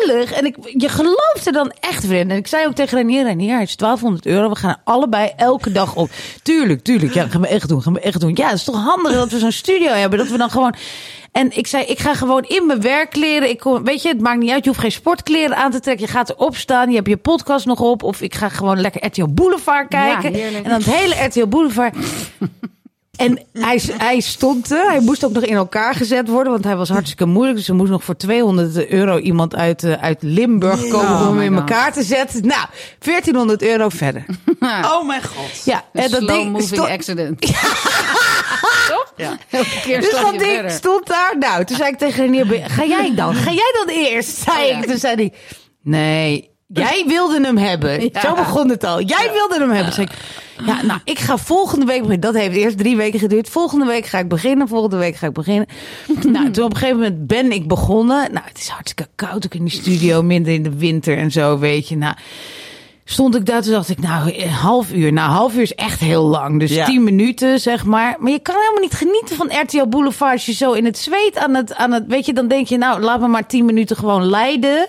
lullig. En ik, je geloofde dan echt, vriend. En ik zei ook tegen Renier, Renier, het is 1200 euro. We gaan er allebei elke dag op. Tuurlijk, tuurlijk. Ja, dat gaan we echt doen. Gaan we echt doen. Ja, het is toch handig dat we zo'n studio hebben. Dat we dan gewoon... En ik zei, ik ga gewoon in mijn werkkleren. Ik kom, weet je, het maakt niet uit. Je hoeft geen sportkleren aan te trekken. Je gaat erop staan. Je hebt je podcast nog op. Of ik ga gewoon lekker RTL Boulevard kijken. Ja, en dan het hele RTL Boulevard. En hij, hij stond er. Hij moest ook nog in elkaar gezet worden. Want hij was hartstikke moeilijk. Dus er moest nog voor 200 euro iemand uit, eh, uit Limburg komen Oh om hem in God. elkaar te zetten. Nou, 1400 euro verder. Oh mijn god. Ja, en Een dat slow ding moving stond, accident. Toch? Ja. Dus dat ding verder. stond daar. Nou, toen zei ik tegen Renier, ga jij dan? Ga jij dan eerst? Zei Oh ja. ik. Toen zei hij, nee, jij wilde hem hebben. Ja. Zo begon het al. Jij wilde hem hebben. Zei ik, ja, nou, ik ga volgende week beginnen. Dat heeft eerst drie weken geduurd. Volgende week ga ik beginnen. Volgende week ga ik beginnen. nou, toen op een gegeven moment ben ik begonnen. Nou, het is hartstikke koud ook in die studio. Minder in de winter en zo, weet je. Nou, stond ik daar, toen dacht ik, nou, een half uur. Nou, half uur is echt heel lang. Dus Ja. tien minuten, zeg maar. Maar je kan helemaal niet genieten van RTL Boulevard als je zo in het zweet aan het, aan het... Weet je, dan denk je, nou, laat me maar tien minuten gewoon leiden.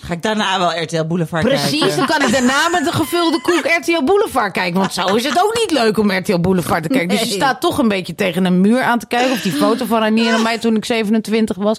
Ga ik daarna wel RTL Boulevard Precies, kijken. dan kan ik daarna met een gevulde koek RTL Boulevard kijken. Want zo is het ook niet leuk om RTL Boulevard te kijken. Dus je staat toch een beetje tegen een muur aan te kijken. Of die foto van Ranier en mij toen ik 27 was.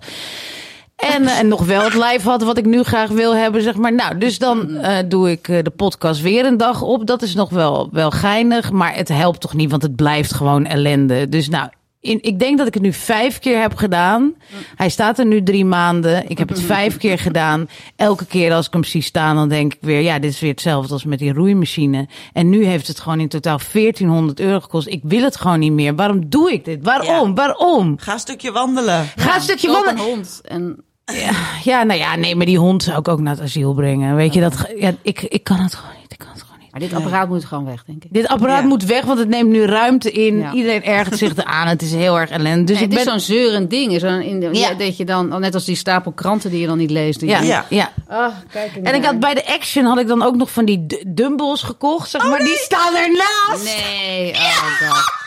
En, eh, en nog wel het live had wat ik nu graag wil hebben, zeg maar. Nou, dus dan eh, doe ik eh, de podcast weer een dag op. Dat is nog wel, wel geinig, maar het helpt toch niet, want het blijft gewoon ellende. Dus nou, in, ik denk dat ik het nu vijf keer heb gedaan. Hij staat er nu drie maanden. Ik heb het vijf keer gedaan. Elke keer als ik hem zie staan, dan denk ik weer... ja, dit is weer hetzelfde als met die roeimachine. En nu heeft het gewoon in totaal 1400 euro gekost. Ik wil het gewoon niet meer. Waarom doe ik dit? Waarom? Ja. Waarom? Ga een stukje wandelen. Ga een stukje wandelen. een hond. En Ja, ja, nou ja, nee, maar die hond zou ik ook naar het asiel brengen. Weet je, dat, ge- ja, ik, ik kan het gewoon niet. Ik kan het gewoon niet. Maar dit apparaat moet gewoon weg, denk ik. Dit apparaat Ja. moet weg, want het neemt nu ruimte in. Ja. Iedereen ergert zich eraan. Het is heel erg ellende. Dus ik het is zo'n zeurend ding. Zo'n in de, Ja. ja. dat je dan, net als die stapel kranten die je dan niet leest. Ja, ja. Ja. Oh, kijk En ik had bij de Action had ik dan ook nog van die d- dumbbells gekocht, zeg maar. Die staan ernaast. Nee, oh god.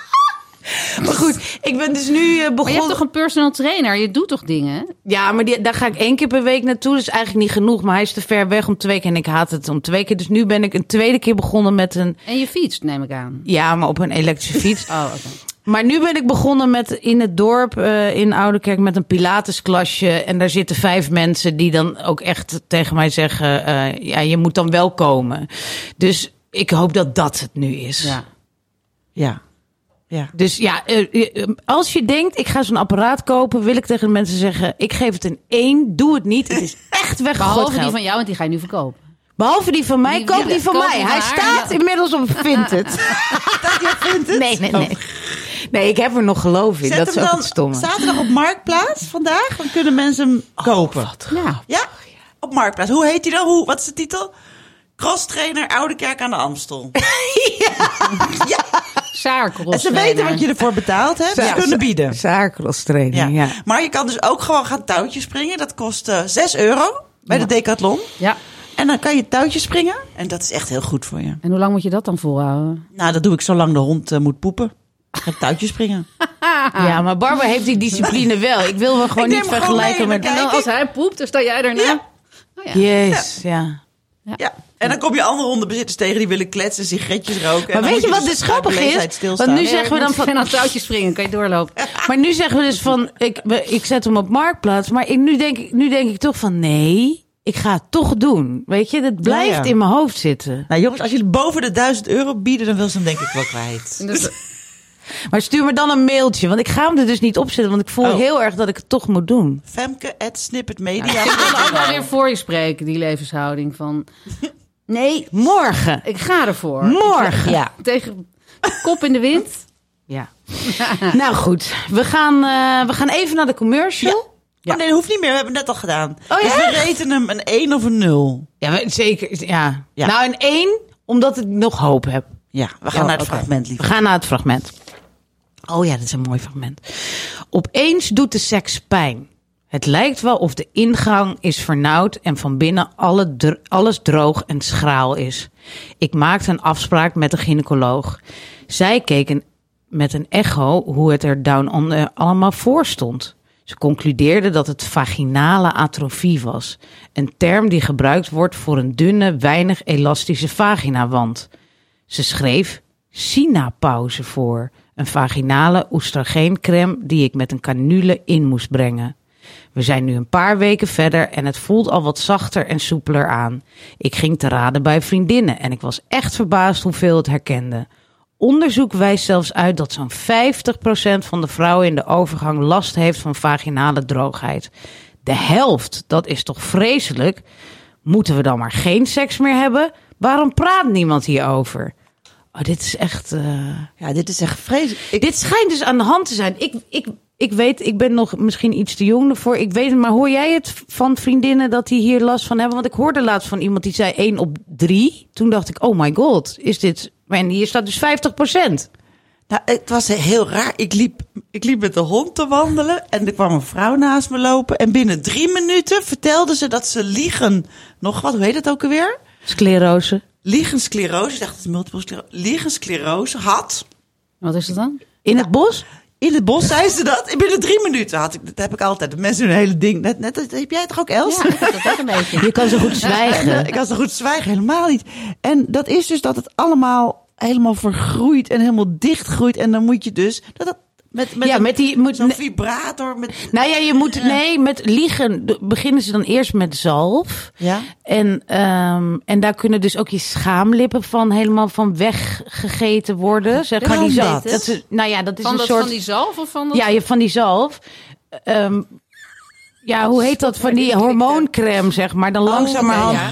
Maar goed, ik ben dus nu eh, Maar je begonnen. hebt toch een personal trainer? Je doet toch dingen? Ja, maar die, daar ga ik één keer per week naartoe. Dat is eigenlijk niet genoeg. Maar hij is te ver weg om twee keer. En ik haat het om twee keer. Dus nu ben ik een tweede keer begonnen met een... En je fietst, neem ik aan. Ja, maar op een elektrische fiets. Oh, oké. Maar nu ben ik begonnen met in het dorp eh, in Ouderkerk met een Pilatesklasje. En daar zitten vijf mensen die dan ook echt tegen mij zeggen: eh, ja, je moet dan wel komen. Dus ik hoop dat dat het nu is. Ja. Ja. Ja. Dus ja, eh, eh, als je denkt, ik ga zo'n apparaat kopen, wil ik tegen de mensen zeggen: ik geef het een één, doe het niet. Het is echt weggegooid Behalve die van jou, want die ga je nu verkopen. Behalve die van mij, Die- koop die- die van koop mij. die van Hij haar, staat ja. inmiddels op Vinted. Nee, nee, nee. Nee, ik heb er nog geloof in. Zet dat is hem ook dan het stomme. zaterdag op Marktplaats vandaag. Dan kunnen mensen hem kopen. Ja. Ja, op Marktplaats. Hoe heet hij dan? Hoe, wat is de titel? Cross trainer Oude Kerk aan de Amstel. Saarkros. En ze weten wat je ervoor betaald hebt. Ze Ja. kunnen bieden. Training, Ja. ja. Maar je kan dus ook gewoon gaan touwtjes springen. Dat kost eh 6 euro bij de Decathlon. Ja. En dan kan je touwtjes springen. En dat is echt heel goed voor je. En hoe lang moet je dat dan volhouden? Nou, dat doe ik zolang de hond eh, moet poepen. Ga touwtjes springen. Ja, maar Barbara heeft die discipline wel. Ik wil me gewoon Ik neem niet vergelijken mee met... en En dan dan als hij poept, dan sta jij daarna. Ja. Oh, ja. Ja. Ja. En dan kom je andere hondenbezitters tegen die willen kletsen, sigaretjes roken. En Maar weet je wat dus dus grappig is? Want nu Nee, zeggen we dan van... geen aan touwtjes springen, kan je doorlopen. Maar nu zeggen we dus van... Ik, ik zet hem op Marktplaats. Maar ik, nu, denk, ik- nu denk ik toch van... Nee, ik ga het toch doen. Weet je, dat blijft ja. in mijn hoofd zitten. Nou jongens, als jullie boven de 1000 euro bieden, dan wil ze hem denk ik wel kwijt. Dus, Maar stuur me dan een mailtje. Want ik ga hem er dus niet opzetten. Want ik voel Oh. heel erg dat ik het toch moet doen. Femke at snippetmedia. ik wil ook wel weer voor je spreken, die levenshouding van... Nee, Morgen. ik ga ervoor. Morgen. Ja. Tegen kop in de wind. Ja. nou goed, we gaan, eh, we gaan even naar de commercial. Oh nee, dat hoeft niet meer. We hebben het net al gedaan. Oh, dus ja? we reten hem een 1 of een 0. Ja, we- zeker. Ja. Ja. Nou, een één, omdat ik nog hoop heb. Ja, we gaan Oh, naar het fragment, We lief. gaan naar het fragment. Oh ja, dat is een mooi fragment. Opeens doet de seks pijn. Het lijkt wel of de ingang is vernauwd en van binnen alles droog en schraal is. Ik maakte een afspraak met de gynaecoloog. Zij keken met een echo hoe het er down onder allemaal voor stond. Ze concludeerde dat het vaginale atrofie was. Een term die gebruikt wordt voor een dunne, weinig elastische vaginawand. Ze schreef Sinapauze voor, een vaginale oestrogeencrème die ik met een canule in moest brengen. We zijn nu een paar weken verder en het voelt al wat zachter en soepeler aan. Ik ging te raden bij vriendinnen en ik was echt verbaasd hoeveel het herkende. Onderzoek wijst zelfs uit dat zo'n 50% van de vrouwen in de overgang last heeft van vaginale droogheid. De helft, dat is toch vreselijk? Moeten we dan maar geen seks meer hebben? Waarom praat niemand hierover? Oh, dit is echt. eh, Ja, dit is echt vreselijk. Ik, Dit schijnt dus aan de hand te zijn. Ik, ik, ik weet, ik ben nog misschien iets te jong ervoor. Ik weet het, maar hoor jij het van vriendinnen dat die hier last van hebben? Want ik hoorde laatst van iemand die zei 1 op 3. Toen dacht ik, oh my god, is dit. En hier staat dus 50% nou, het was heel raar. Ik liep, ik liep met de hond te wandelen en er kwam een vrouw naast me lopen. En binnen drie minuten vertelde ze dat ze liegen. Nog wat, hoe heet het ook alweer? Sclerose. Liegensclerose, ik dacht het is multiple sclerose, liegensclerose had. Wat is het dan? In het bos? In het bos zei ze dat. Binnen drie minuten had ik. Dat heb ik altijd. De mensen doen een hele ding. Net, net, dat heb jij toch ook, Els? Ja, dat ook een beetje. Je kan zo goed Ja, zwijgen. ik kan zo goed zwijgen, helemaal niet. En dat is dus dat het allemaal helemaal vergroeit en helemaal dichtgroeit. En dan moet je dus dat, dat met, met, Ja, een- met die- moet- zo'n vibrator. Met, Nou ja, je moet, nee, met liegen beginnen ze dan eerst met zalf. ja? En, ehm, en daar kunnen dus ook je schaamlippen van helemaal van weggegeten worden. Zeg maar die zalf. dat? Is, nou ja, dat is Van, een dat, soort. van die zalf of van dat? Ja, je, van die zalf. Ehm, ja, hoe heet dat? Van die hormooncrème, zeg maar. Dan langzamerhand. ja.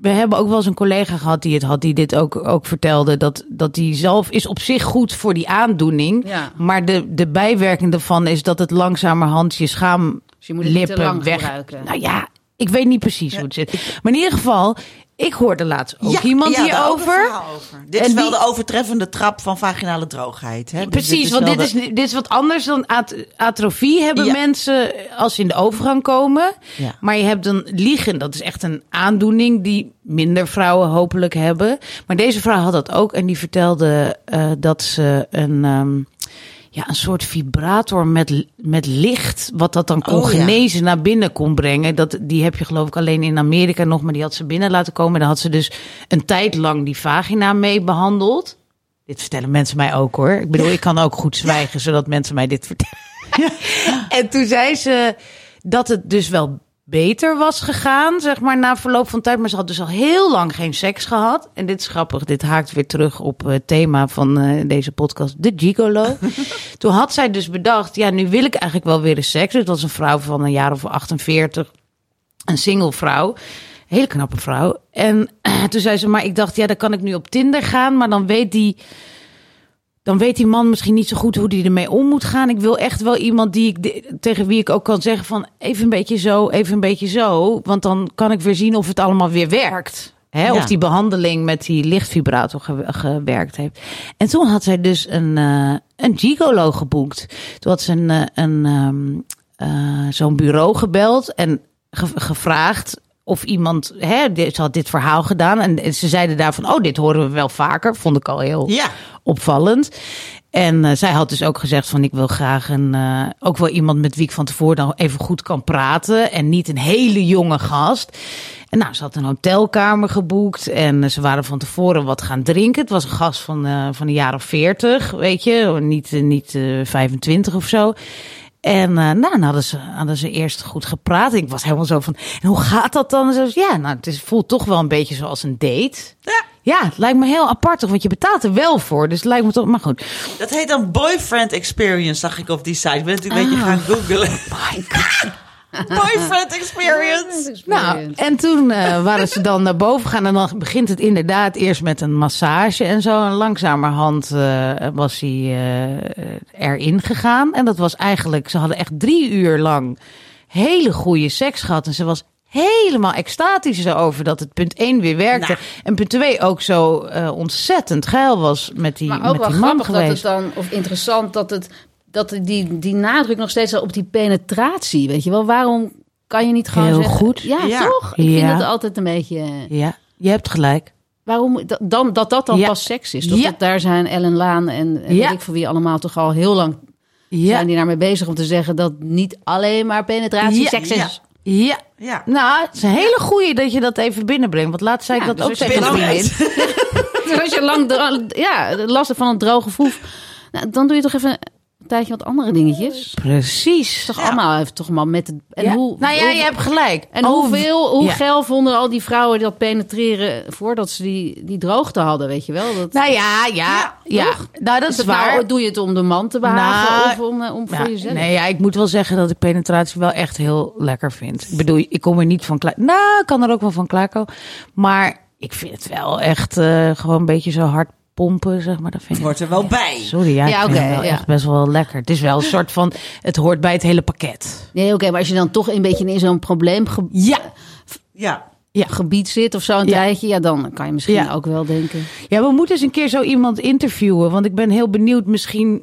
We hebben ook wel eens een collega gehad die het had, die dit ook, ook vertelde. Dat, dat die zalf is op zich goed voor die aandoening. Ja. Maar de, de bijwerking daarvan is dat het langzamerhand je schaamlippen Dus je moet het lang weg. gebruiken. Nou ja, ik weet niet precies hoe het zit. Maar in ieder geval, ik hoorde laatst ook Ja, iemand ja, hierover. over. Dit En is wel die- de overtreffende trap van vaginale droogheid. Hè? Dus Precies, dit want dit is, dit is wat anders dan at- atrofie hebben Ja. mensen als ze in de overgang komen. Maar je hebt dan liegen, dat is echt een aandoening die minder vrouwen hopelijk hebben. Maar deze vrouw had dat ook en die vertelde eh, dat ze een, ehm, ja, een soort vibrator met, met licht, wat dat dan kon Oh, ja. genezen, naar binnen kon brengen. Dat, die heb je geloof ik alleen in Amerika nog, maar die had ze binnen laten komen. Daar had ze dus een tijd lang die vagina mee behandeld. Dit vertellen mensen mij ook hoor. Ik bedoel, ik kan ook goed zwijgen, zodat mensen mij dit vertellen. En toen zei ze dat het dus wel beter was gegaan, zeg maar, na verloop van tijd. Maar ze had dus al heel lang geen seks gehad. En dit is grappig, dit haakt weer terug op het thema van eh, deze podcast, de gigolo. toen had zij dus bedacht, ja, nu wil ik eigenlijk wel weer een seks. Het was een vrouw van een jaar of 48, een single vrouw. Hele knappe vrouw. En toen zei ze, maar ik dacht, ja, dan kan ik nu op Tinder gaan. Maar dan weet die, dan weet die man misschien niet zo goed hoe die ermee om moet gaan. Ik wil echt wel iemand die ik, tegen wie ik ook kan zeggen van even een beetje zo, even een beetje zo. Want dan kan ik weer zien of het allemaal weer werkt. Hè? Ja. Of die behandeling met die lichtvibrator ge- gewerkt heeft. En toen had zij dus een, eh, een gigolo geboekt. Toen had ze een, eh, een, ehm, eh, zo'n bureau gebeld en ge- gevraagd of iemand, hè, dit- ze had dit verhaal gedaan en ze zeiden daarvan, oh, dit horen we wel vaker. Vond ik al heel Ja. opvallend. En eh, zij had dus ook gezegd van ik wil graag een, eh, ook wel iemand met wie ik van tevoren dan even goed kan praten en niet een hele jonge gast. En nou, ze had een hotelkamer geboekt en ze waren van tevoren wat gaan drinken. Het was een gast van, eh, van jaar of veertig, weet je, niet, niet eh, 25 of zo. En eh, nou, hadden ze, hadden ze eerst goed gepraat. Ik was helemaal zo van, en hoe gaat dat dan? Zo, ja, nou, het is, voelt toch wel een beetje zoals een date. Ja. Ja, het lijkt me heel apart, toch? want je betaalt er wel voor. Dus het lijkt me toch, maar goed. Dat heet dan boyfriend experience, zag ik op die site. Ik ben natuurlijk een beetje gaan googlen. Boyfriend experience. Nou, en toen eh, waren ze dan naar boven gegaan. En dan begint het inderdaad eerst met een massage en zo. En langzamerhand eh, was hij eh, erin gegaan. En dat was eigenlijk, ze hadden echt drie uur lang hele goede seks gehad. En ze was helemaal extatisch erover dat het punt 1 weer werkte. Nou. En punt 2 ook zo eh, ontzettend geil was met die, Maar ook met wel die man grappig dat het dan, of interessant dat het, dat die, die nadruk nog steeds op die penetratie, weet je wel? Waarom kan je niet gewoon Heel zeggen... goed. Ja, Ja. toch? Ik vind het altijd een beetje... Ja, je hebt gelijk. Waarom dat dan, dat, dat dan Ja. pas seks is? Toch? Ja. Dat daar zijn Ellen Laan en, en Ja. weet ik voor wie allemaal toch al heel lang Ja, zijn die daarmee bezig om te zeggen dat niet alleen maar penetratie Ja. seks is. ja. Ja. Nou, het is een hele goeie dat je dat even binnenbrengt. Want laatst zei Ja, ik dat dus ook tegen een vriendin. Dus als je lang ja, last hebt van een droge voef, nou, dan doe je toch even tijdje wat andere dingetjes. Precies. Toch allemaal even toch maar met het. En Ja. hoe, nou ja, hoe- je hebt gelijk. En Oh, hoeveel, hoe ja. geil vonden al die vrouwen dat penetreren voordat ze die, die droogte hadden, weet je wel? Dat, Nou ja, ja, ja. Nou, dat is, het waar. Nou, doe je het om de man te behagen Nou, of om, eh, om voor jezelf? nee, ja, ik moet wel zeggen dat ik penetratie wel echt heel lekker vind. Ik bedoel, ik kom er niet van klaar. Nou, ik kan er ook wel van klaarkomen. Maar ik vind het wel echt eh, gewoon een beetje zo hard pompen, zeg maar. Dat vind ik. Hoort er wel bij. Sorry, ja, Ja, oké, wel ja. echt best wel lekker. Het is wel een soort van, het hoort bij het hele pakket. Nee, oké, maar als je dan toch een beetje in zo'n probleemgebied Ja, Ja. ja. zit of zo een Ja. tijdje, ja, dan kan je misschien Ja. ook wel denken. Ja, we moeten eens een keer zo iemand interviewen. Want ik ben heel benieuwd misschien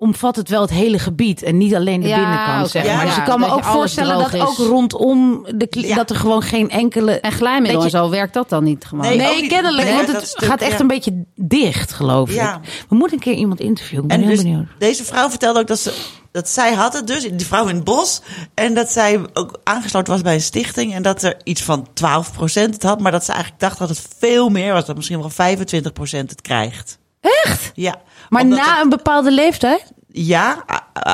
omvat het wel het hele gebied en niet alleen de Ja, binnenkant. Zeg Ja, maar. Dus ja, ik kan me ook voorstellen dat is. ook rondom de Ja. dat er gewoon geen enkele. En glijmiddel en je- zo werkt dat dan niet gewoon? Nee, ook Nee, niet. kennelijk, Nee, want het stuk, gaat echt ja. een beetje dicht, geloof Ja. ik. We moeten een keer iemand interviewen. Ik ben En heel dus benieuwd. deze vrouw vertelde ook dat, ze, dat zij had het dus, die vrouw in het bos. En dat zij ook aangesloten was bij een stichting. En dat er iets van 12% het had. Maar dat ze eigenlijk dacht dat het veel meer was. Dat misschien wel 25% het krijgt. Echt? Ja. Maar na het- een bepaalde leeftijd? ja,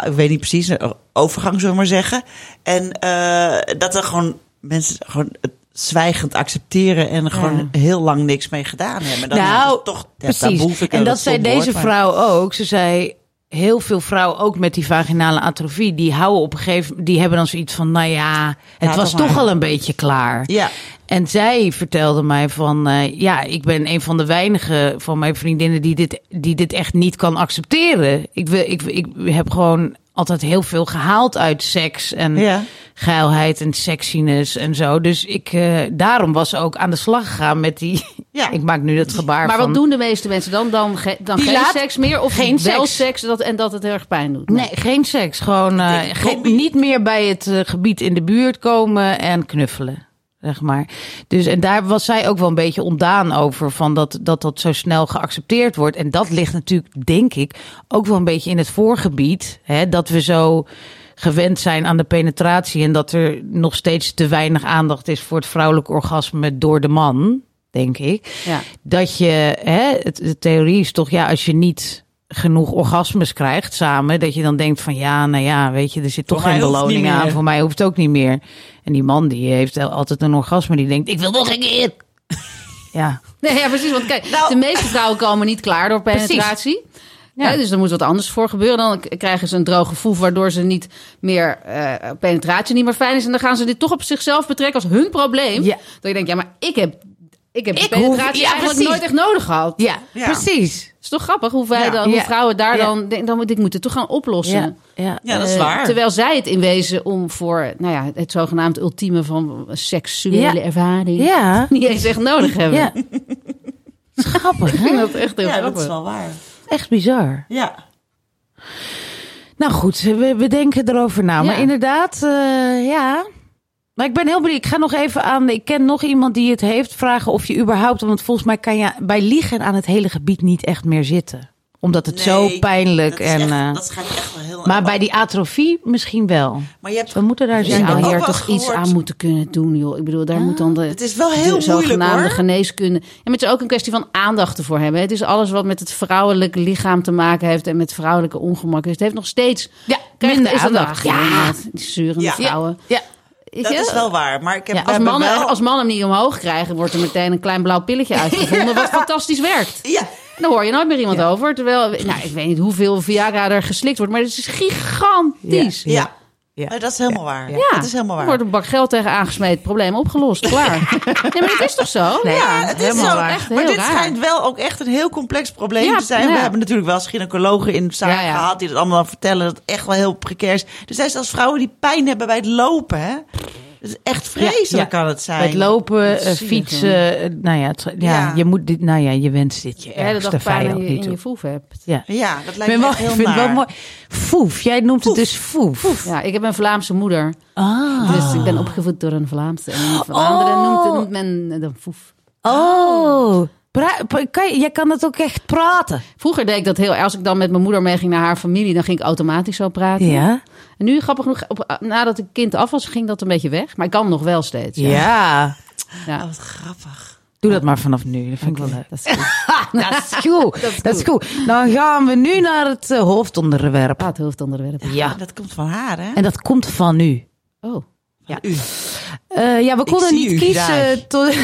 ik weet niet precies, overgang zullen we maar zeggen. En eh, dat er gewoon mensen gewoon het zwijgend accepteren en gewoon heel lang niks mee gedaan hebben. Dan is nou, het toch ja, precies. en dat zei deze woord, maar- vrouw ook. Ze zei, heel veel vrouwen, ook met die vaginale atrofie, die houden op een gegeven die hebben dan zoiets van, nou ja, het Ja, was toch al een beetje klaar. Ja, En zij vertelde mij van, eh, ja, ik ben een van de weinigen van mijn vriendinnen die dit, die dit echt niet kan accepteren. Ik, wil, ik, ik heb gewoon altijd heel veel gehaald uit seks en Ja. geilheid en sexiness en zo. Dus ik, eh, daarom was ze ook aan de slag gegaan met die, Ja. ik maak nu dat gebaar Maar van... wat doen de meeste mensen dan? Dan, ge- dan geen laat- seks meer? Of geen wel seks. seks, dat, en dat het heel erg pijn doet? Nee, geen seks. Gewoon eh, geen- niet meer bij het eh, gebied in de buurt komen en knuffelen. Zeg maar. Dus en daar was zij ook wel een beetje ontdaan over. Van dat, dat dat zo snel geaccepteerd wordt. En dat ligt natuurlijk, denk ik, ook wel een beetje in het voorgebied. Hè, dat we zo gewend zijn aan de penetratie. En dat er nog steeds te weinig aandacht is voor het vrouwelijk orgasme door de man. Denk ik. Ja. Dat je, hè, het, de theorie is toch, ja, als je niet genoeg orgasmes krijgt samen, dat je dan denkt van ja, nou ja, weet je, er zit toch geen beloning aan. Voor mij hoeft het ook niet meer. En die man die heeft altijd een orgasme, die denkt, ik wil nog een keer. Ja, Nee, ja, precies. Want kijk, Nou- de meeste vrouwen komen niet klaar door penetratie. Ja. Ja, dus er moet wat anders voor gebeuren. Dan krijgen ze een droge voef, waardoor ze niet meer eh, penetratie niet meer fijn is. En dan gaan ze dit toch op zichzelf betrekken als hun probleem. Ja. Dat je denkt, ja, maar ik heb, ik heb Ik die penetratie hoef- ja, eigenlijk precies. nooit echt nodig gehad. ja, Ja. precies. Het is toch grappig hoe, wij Ja. dan, hoe Ja. vrouwen daar Ja. dan denken, dan moet ik moet het toch gaan oplossen. Ja, ja. ja, dat is Eh, waar. Terwijl zij het in wezen om voor nou ja, het zogenaamd ultieme van seksuele Ja. ervaring Ja, niet eens echt nodig hebben. ja. Dat is grappig, Ik vind hè? dat echt heel ja, dat grappig. is wel waar. Echt bizar. Ja. Nou goed, we, we denken erover na. Maar Ja. inderdaad, eh, ja. Maar ik ben heel benieuwd. Ik ga nog even aan. Ik ken nog iemand die het heeft. Vragen of je überhaupt. Want volgens mij kan je bij liegen aan het hele gebied niet echt meer zitten. Omdat het zo pijnlijk dat is en. echt- eh, dat schijnt echt wel heel maar bij die atrofie misschien wel. Maar je hebt, We moeten daar zou ook hier toch iets aan moeten kunnen doen, joh. Ik bedoel, daar moet dan de, het is wel de heel moeilijk zogenaamde hoor. geneeskunde. En het is ook een kwestie van aandacht ervoor hebben. Het is alles wat met het vrouwelijke lichaam te maken heeft en met vrouwelijke ongemak. Dus het heeft nog steeds. Ja, minder is dat aandacht. Ja, Ja. die Ja. vrouwen. Ja. Dat je? is wel waar. Maar ik heb Ja, Als mannen, wel... als mannen hem niet omhoog krijgen, wordt er meteen een klein blauw pilletje uitgevonden. Wat fantastisch werkt. Ja, daar hoor je nooit meer iemand over. Terwijl, nou, ik weet niet hoeveel Viagra er geslikt wordt, maar het is gigantisch. Ja. Ja. Ja. Dat is helemaal waar. Ja, Dat is helemaal Er waar. wordt een bak geld tegen aangesmeed, probleem opgelost, klaar. nee, maar het is toch zo? Nee, Ja, het is helemaal zo. waar. Echt maar dit raar. schijnt wel ook echt een heel complex probleem Ja, te zijn. We hebben natuurlijk wel eens gynaecologen in de zaak Ja, ja. gehad die dat allemaal vertellen. Dat het echt wel heel precair is. Er zijn zelfs vrouwen die pijn hebben bij het lopen. Hè? Dat is echt vreselijk Ja, ja. kan het zijn. Het lopen, eh, fietsen. eh, nou ja, het, ja, Ja. je moet dit, nou ja, je wenst dit je ergste vijand in je, niet toe. je voef hebt. Ja. Ja, dat lijkt vind, me wel, heel vind het wel mooi. Foef, jij noemt het dus foef. Ja, ik heb een Vlaamse moeder. Ah. Dus ik ben opgevoed door een Vlaamse. En in Vlaanderen Oh. noemt, noemt men de foef. Oh. Pra- pra- kan je, jij kan het ook echt praten. Vroeger deed ik dat heel... Als ik dan met mijn moeder meeging naar haar familie... dan ging ik automatisch zo praten. Ja. En nu, grappig genoeg, op, nadat ik kind af was... ging dat een beetje weg. Maar ik kan nog wel steeds. Ja. Ja. Ja. Oh, wat grappig. Doe dat maar vanaf nu. Dat vind ik wel leuk. Dat is goed. Dat is goed. Dat is goed. Dan gaan we nu naar het eh, hoofdonderwerp. Ah, het hoofdonderwerp. Ja. Dat komt van haar, hè? En dat komt van u. Oh. Ja. Eh, ja, we konden niet kiezen.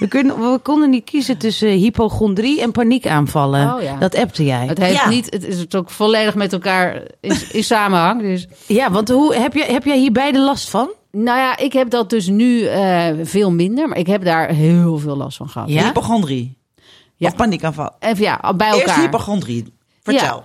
we, kunnen, we konden niet kiezen tussen hypochondrie en paniekaanvallen. Oh, ja. Dat appte jij. Het heeft Ja. niet... Het is ook volledig met elkaar in, in samenhang. Dus... Ja, want hoe, heb, je, heb jij hier beide last van? Nou ja, ik heb dat dus nu eh, veel minder. Maar ik heb daar heel veel last van gehad. Ja? Hypochondrie. Ja. Of paniekaanval. Even ja, bij Eerst elkaar. hypochondrie. Vertel.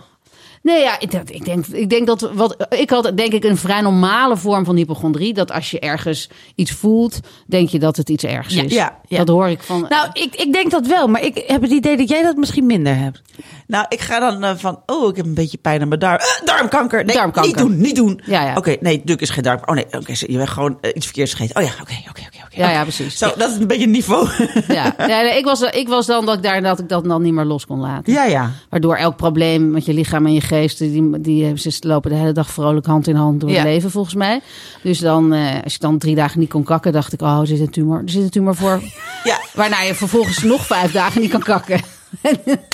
Nee, ja, ik, dat- ik, denk, ik denk dat wat ik had, denk ik, een vrij normale vorm van hypochondrie. Dat als je ergens iets voelt, denk je dat het iets ergs is. ja, ja. Dat hoor ik van. Nou, ik, ik denk dat wel, maar ik heb het idee dat jij dat misschien minder hebt. Nou, ik ga dan eh, van, oh, ik heb een beetje pijn aan mijn darm. Eh, darmkanker. Nee, Darmkanker. niet doen, niet doen. Ja, ja. Oké, nee, Duk is geen darm. Oh nee, oké, je bent gewoon eh, iets verkeerds gegeten. Oh ja, oké, oké, oké. oké. Ja, ja, precies. Zo, dat is een beetje niveau. ja. Ja, nee, ik, was, ik was dan dat ik, daar, dat ik dat dan niet meer los kon laten. ja, ja. Waardoor elk probleem met je lichaam en je geest, die, die hebben ze lopen de hele dag vrolijk hand in hand door Ja. het leven, volgens mij. Dus dan, eh, als je dan drie dagen niet kon kakken, dacht ik, oh, er zit een tumor. Er zit een tumor voor. Ja, Waarna je vervolgens nog vijf dagen niet kan kakken.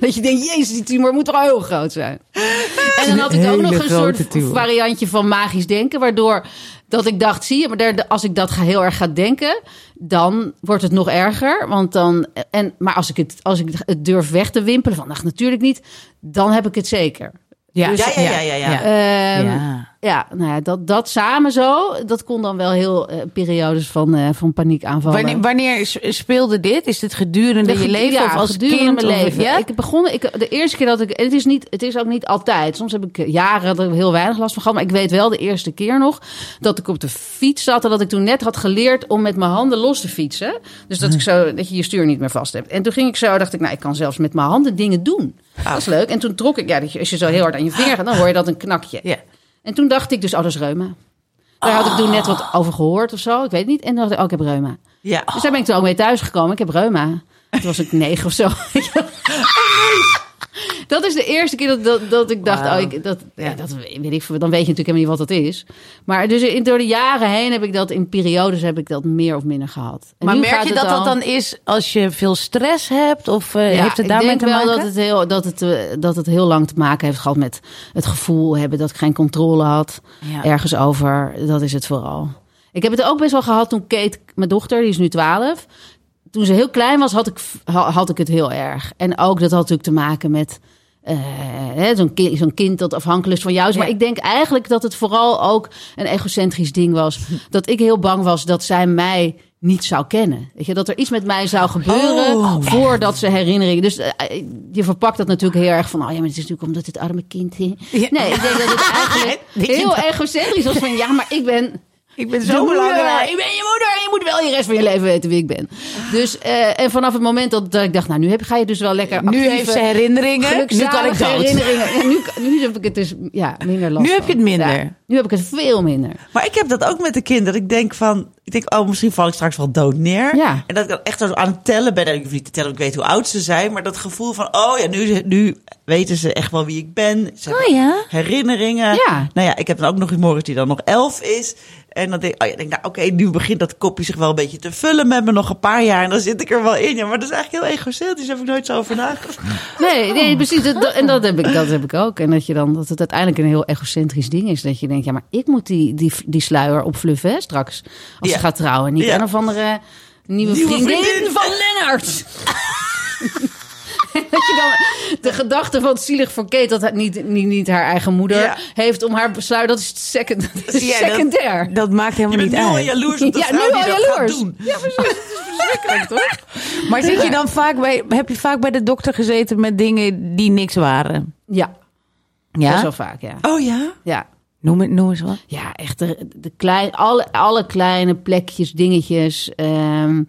Dat je denkt, jezus, die tumor moet toch heel groot zijn. En dan had ik ook nog een soort tumor. variantje van magisch denken. Waardoor dat ik dacht, zie je, maar daar- als ik dat ga heel erg ga denken... dan wordt het nog erger. Want dan, en, maar als ik, het, als ik het durf weg te wimpelen, van ach, natuurlijk niet... dan heb ik het zeker. Ja, Ja, ja, ja, ja, ja. Ehm, Ja. Ja, nou ja, dat, dat samen zo, dat kon dan wel heel eh, periodes van, eh van paniek aanvallen. Wanneer, wanneer speelde dit? Is dit gedurende je leven ja, of als gedurende kind? mijn of- leven. Ja? Ik begon, ik, de eerste keer dat ik, en het is, niet, het is ook niet altijd. Soms heb ik eh, jaren dat ik heel weinig last van gehad. Maar ik weet wel de eerste keer nog dat ik op de fiets zat en dat ik toen net had geleerd om met mijn handen los te fietsen. Dus dat ik zo, dat je je stuur niet meer vast hebt. En toen ging ik zo, dacht ik, nou, ik kan zelfs met mijn handen dingen doen. Dat is leuk. En toen trok ik, ja, als je zo heel hard aan je vinger gaat, dan hoor je dat een knakje. Ja. En toen dacht ik dus, oh, dat is reuma. Daar had ik toen net wat over gehoord of zo. Ik weet niet. En toen dacht ik, oh, ik heb reuma. ja. Dus daar ben ik toen ook mee thuisgekomen. Ik heb reuma. Toen was ik negen of zo. Dat is de eerste keer dat, dat, dat ik dacht, oh, ik, dat, ja. dat weet ik. Dan weet je natuurlijk helemaal niet wat dat is. Maar dus in, door de jaren heen heb ik dat, in periodes heb ik dat meer of minder gehad. En Maar merk je dat dat dan is als je veel stress hebt? Of eh, Ja, heeft het ik daarmee denk te wel maken? dat het, heel, dat, het, eh, dat het heel lang te maken heeft gehad met het gevoel hebben dat ik geen controle had Ja. ergens over. Dat is het vooral. Ik heb het ook best wel gehad toen Kate, mijn dochter, die is nu 12. Toen ze heel klein was, had ik, ha- had ik het heel erg. En ook dat had natuurlijk te maken met eh, zo'n kind, kind dat afhankelijk is van jou. is. Maar Ja. ik denk eigenlijk dat het vooral ook een egocentrisch ding was. Dat ik heel bang was dat zij mij niet zou kennen. Weet je, dat er iets met mij zou gebeuren Oh. voordat ze herinneringen. Dus eh, je verpakt dat natuurlijk heel erg van. Oh ja, maar het is natuurlijk omdat het arme kind. Nee, ik denk dat het eigenlijk heel egocentrisch was van. Ja, maar ik ben Ik ben zo belangrijk. Ik ben je moeder. en Je moet wel je rest van je leven weten wie ik ben. Dus eh, en vanaf het moment dat, dat ik dacht, nou nu heb, ga je dus wel lekker. Nu heeft ze herinneringen. Nu kan ik dood. herinneringen. Nu, nu heb ik het dus ja, minder last Nu heb je het minder. Ja, nu heb ik het veel minder. Maar ik heb dat ook met de kinderen. Ik denk van, ik denk, oh, misschien val ik straks wel dood neer. Ja. En dat ik dan echt zo aan het tellen ben. En ik hoef niet te tellen, ik weet hoe oud ze zijn. Maar dat gevoel van, oh ja, nu, nu weten ze echt wel wie ik ben. Ze Oh ja? herinneringen. Ja. Nou ja, ik heb dan ook nog een Morris die dan nog elf is. En dan denk ik, oh ja, denk, nou oké, nu begint dat kopje zich wel een beetje te vullen met me nog een paar jaar. En dan zit ik er wel in. Ja, maar dat is eigenlijk heel egocentrisch. Daar heb ik nooit zo over nagedacht. Nee, nee precies. Dat- en dat heb, ik, dat heb ik ook. En dat, je dan, dat het uiteindelijk een heel egocentrisch ding is. Dat je denkt, ja, maar ik moet die, die, die sluier opfluffen hè, straks. Als Ja. ze gaat trouwen. Niet Ja. een of andere nieuwe, Nieuwe vriendin, vriendin. van Lennart. En dat je dan de gedachte van het zielig voor Kate dat het niet, niet, niet haar eigen moeder Ja. heeft om haar besluit. Dat is, second, dat is Ja, dat- secundair. Dat maakt Je helemaal bent niet nu al uit. jaloers op de Ja, vrouw nu die al jaloers. doen. Ja, precies. Het is verschrikkelijk, toch? Maar zit je dan vaak bij, heb je vaak bij de dokter gezeten met dingen die niks waren? Ja, best Ja? wel vaak, ja. Oh ja? Ja, Noem, het, noem eens wat. Ja, echt de, de klein, alle, alle kleine plekjes, dingetjes. ehm,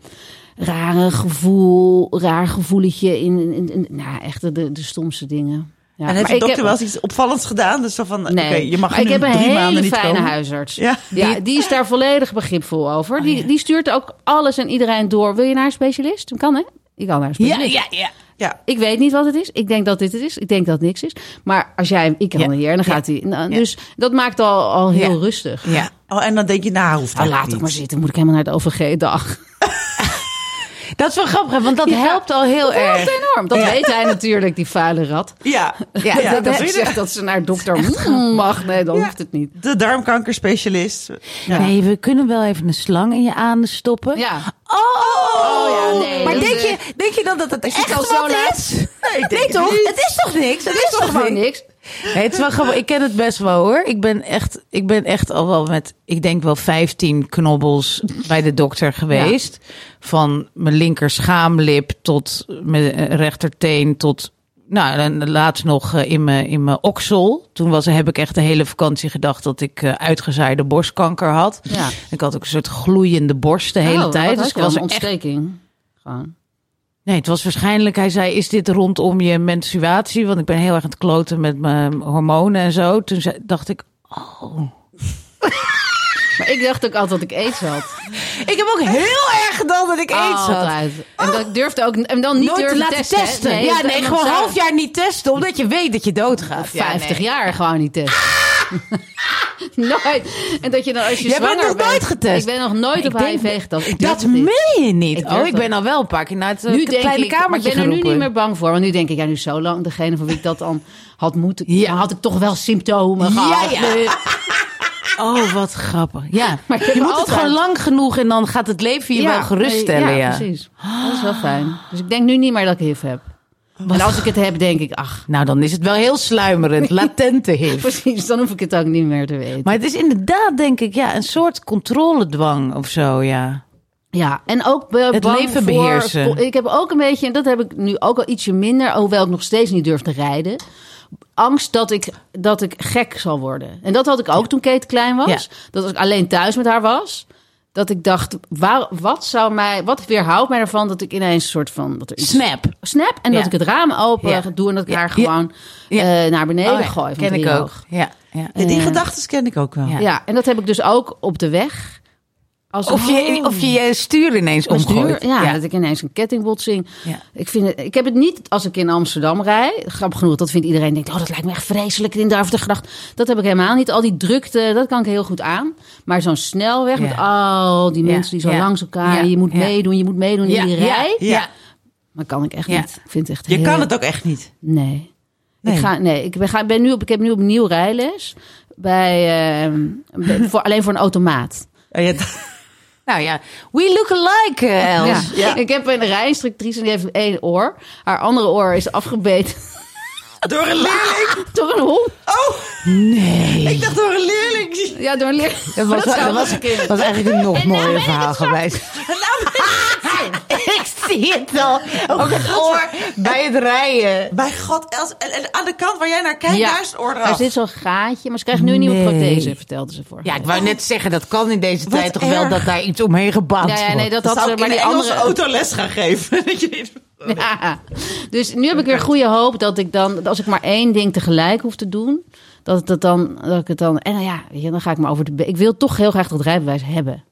rare gevoel, raar gevoeletje in, in, in- nou, echt de, de stomste dingen. Ja, en heeft maar de dokter heb- wel eens iets opvallends gedaan? Dus zo van, Nee, oké, je mag nu ik heb een drie maanden hele niet fijne komen. huisarts. Ja. Ja, die is daar volledig begripvol over. die, die stuurt ook alles en iedereen door. Wil je naar een specialist? Dat kan hè? Ik kan naar een specialist. ja. Ja. Ik weet niet wat het is. Ik denk dat dit het is. Ik denk dat het niks is. Maar als jij, ik kan Ja. hier, dan Ja. gaat hij. Nou, Ja. Dus dat maakt al, al heel Ja. rustig. Ja. Oh, en dan denk je, nou, hoeft dat laat toch maar zitten. Moet ik helemaal naar de OVG-dag? Dat is wel grappig, want dat Ja. helpt al heel Dat helpt erg. enorm. Dat weet hij natuurlijk, die vuile rat. Ja, Ja, ja, dat dat zegt dat ze naar dokter mag. Nee, dan Ja. hoeft het niet. de darmkankerspecialist. Ja. Nee, we kunnen wel even een slang in je anus stoppen. Ja. Oh, Oh ja, nee, Maar denk je, denk je dan dat het echt al zo wat laat? is? Nee, ik denk Nee het toch? niet. Het is toch niks? Het is toch toch gewoon niks? Nee, het is wel grappig. Ik ken het best wel hoor. Ik ben echt, ik ben echt al wel met, ik denk wel 15 knobbels bij de dokter geweest. Van mijn linker schaamlip tot mijn eh, rechterteen tot Nou, en laatst nog eh, in mijn in mijn oksel. Toen was, heb ik echt de hele vakantie gedacht dat ik eh, uitgezaaide borstkanker had. Ja. Ik had ook een soort gloeiende borst de hele Oh, tijd. Dus ik was echt ontsteking. Gewoon. Nee, het was waarschijnlijk, hij zei, is dit rondom je menstruatie? Want ik ben heel erg aan het kloten met mijn hormonen en zo. Toen zei, dacht ik, oh. Maar ik dacht ook altijd dat ik aids had. Ik heb ook heel erg gedacht dat ik aids had. Altijd. En dat ik durfde ook en dan niet Nooit te laten testen. testen. ja, nee, gewoon een half jaar niet testen, omdat je weet dat je doodgaat. Ja, 50 nee. jaar gewoon niet testen. nooit. En dat je dan als je Jij bent zwanger nog nooit getest? Ik ben nog nooit Ik op denk- HIV getest. Dat meen je niet. Ik oh, ik ben al wel een paar keer naar het eh, Nu kleine ik, maar ik kamertje ben er nu niet meer bang voor. Want nu denk ik, ja, nu zo lang degene van wie ik dat dan had moeten, Ja. had ik toch wel symptomen gehad. ja. Oh, wat grappig. Ja, Maar je moet het gewoon lang genoeg en dan gaat het leven je wel geruststellen. Ja, Ja, precies. Dat is wel fijn. Dus ik denk nu niet meer dat ik HIV heb. En als ik het heb, denk ik, ach, Nou, dan is het wel heel sluimerend, latente HIV. precies, dan hoef ik het ook niet meer te weten. Maar het is inderdaad, denk ik, ja, een soort controledwang of zo, ja. Ja, en ook be- Het leven voor- beheersen. Ik heb ook een beetje, en dat heb ik nu ook al ietsje minder, hoewel ik nog steeds niet durf te rijden. Angst dat ik, dat ik gek zal worden. En dat had ik ook toen Kate klein was. Ja. Dat als ik alleen thuis met haar was. Dat ik dacht, waar, wat zou mij, wat weerhoudt mij ervan dat ik ineens een soort van. Dat er iets, Snap. snap. En Ja. dat ik het raam open Ja. doe en dat ik Ja. haar Ja. gewoon Ja. eh, naar beneden Oh ja, gooi. Van ken ik ook. Ja, ja. Die Eh, gedachten ken ik ook wel. Ja. Ja, en dat heb ik dus ook op de weg. Als Of, je, of je je stuur ineens stuur, omgooit. ja, dat ik ineens een kettingbotsing. Ja. Ik, vind het, ik heb het niet als ik in Amsterdam rij. Grappig genoeg, dat vindt iedereen. Denkt, oh, dat lijkt me echt vreselijk. In de gedacht. Dat heb ik helemaal niet. Al die drukte, dat kan ik heel goed aan. Maar zo'n snelweg met al die Ja. mensen die zo Ja. langs elkaar. Ja. Je moet Ja. meedoen, je moet meedoen in die rij. Ja, ja. Maar kan ik echt Ja. niet. Ik vind het echt Je heel- kan het ook echt niet. Nee. Nee. Ik, ga, nee, ik ben, ga, ben nu op, ik heb nu op nieuw rijles. Bij, ehm, voor, alleen voor een automaat. Oh, ja, Nou ja, we look alike, eh, Els. Ja. Ja. Ik heb een rijinstructrice en die heeft één oor. Haar andere oor is afgebeten door een leerling. door een hond. Oh, Nee. ik dacht door een leerling. Ja, door een leer. Dat was, zou dat was, kunnen. was eigenlijk een nog mooier verhaal geweest. ik zie het al. Ook het oor bij het rijden. Bij God, Els. En, en aan de kant waar jij naar kijkt, daar is het oor er zit zo'n gaatje, maar ze krijgt nu een nieuwe Nee. prothese, vertelde ze voor. Ja, ik wou net zeggen, dat kan in deze Wat tijd toch wel dat daar iets omheen gebouwd ja, ja, nee, wordt. dat Dat had ze, ik maar in die andere. autoles gaan geven. Dat niet- Ja. Dus nu heb ik weer goede hoop dat ik dan, dat als ik maar één ding tegelijk hoef te doen, dat het dan, dat ik het dan, en dan ja, je, dan ga ik maar over de. Ik wil toch heel graag dat rijbewijs hebben.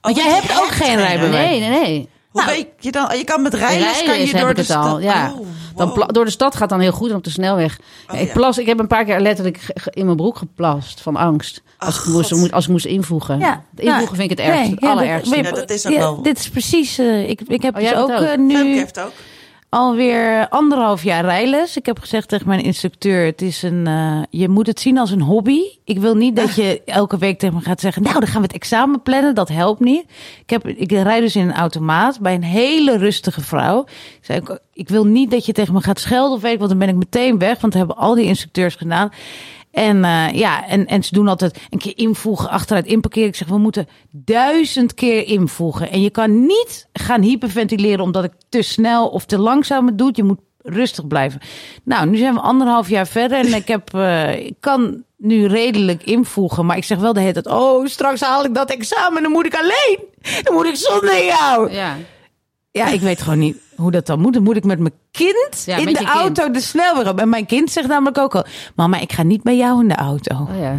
Oh, jij hebt ook geen rijbewijs. Nee, nee, nee. Hoe weet je dan? Je kan met rijles kan je heb door ik de het al. stad. Ja. Oh, dan wow. door de stad gaat dan heel goed en op de snelweg. Oh, ik ja. plas. Ik heb een paar keer letterlijk in mijn broek geplast van angst. Als, Ach, ik, moest, God. moet- als ik moest invoegen. Ja, invoegen nou, vind ik het ergste. nee, het ja, dat- allerergste. dat is ook ja, wel- Dit is precies. eh, ik, ik heb Oh, dus jij ook eh. Femke nu heeft ook. Alweer anderhalf jaar rijles. Ik heb gezegd tegen mijn instructeur: het is een, eh, je moet het zien als een hobby. Ik wil niet dat je elke week tegen me gaat zeggen: Nou, dan gaan we het examen plannen. Dat helpt niet. Ik, heb, ik rijd dus in een automaat bij een hele rustige vrouw. Ik zei: Ik wil niet dat je tegen me gaat schelden of weet ik, want dan ben ik meteen weg. Want dat hebben al die instructeurs gedaan. En eh, ja, en, en ze doen altijd een keer invoegen, achteruit inparkeren. Ik zeg, we moeten duizend keer invoegen. En je kan niet gaan hyperventileren omdat ik te snel of te langzaam het doe. Je moet rustig blijven. Nou, nu zijn we anderhalf jaar verder en ik, heb, eh, ik kan nu redelijk invoegen. Maar ik zeg wel de hele tijd, oh, straks haal ik dat examen, dan moet ik alleen. Dan moet ik zonder jou. Ja. Ja, ik weet gewoon niet hoe dat dan moet. Dan moet ik met mijn kind Ja, in de kind. auto de snelweg op. En mijn kind zegt namelijk ook al... Mama, ik ga niet bij jou in de auto. Oh ja.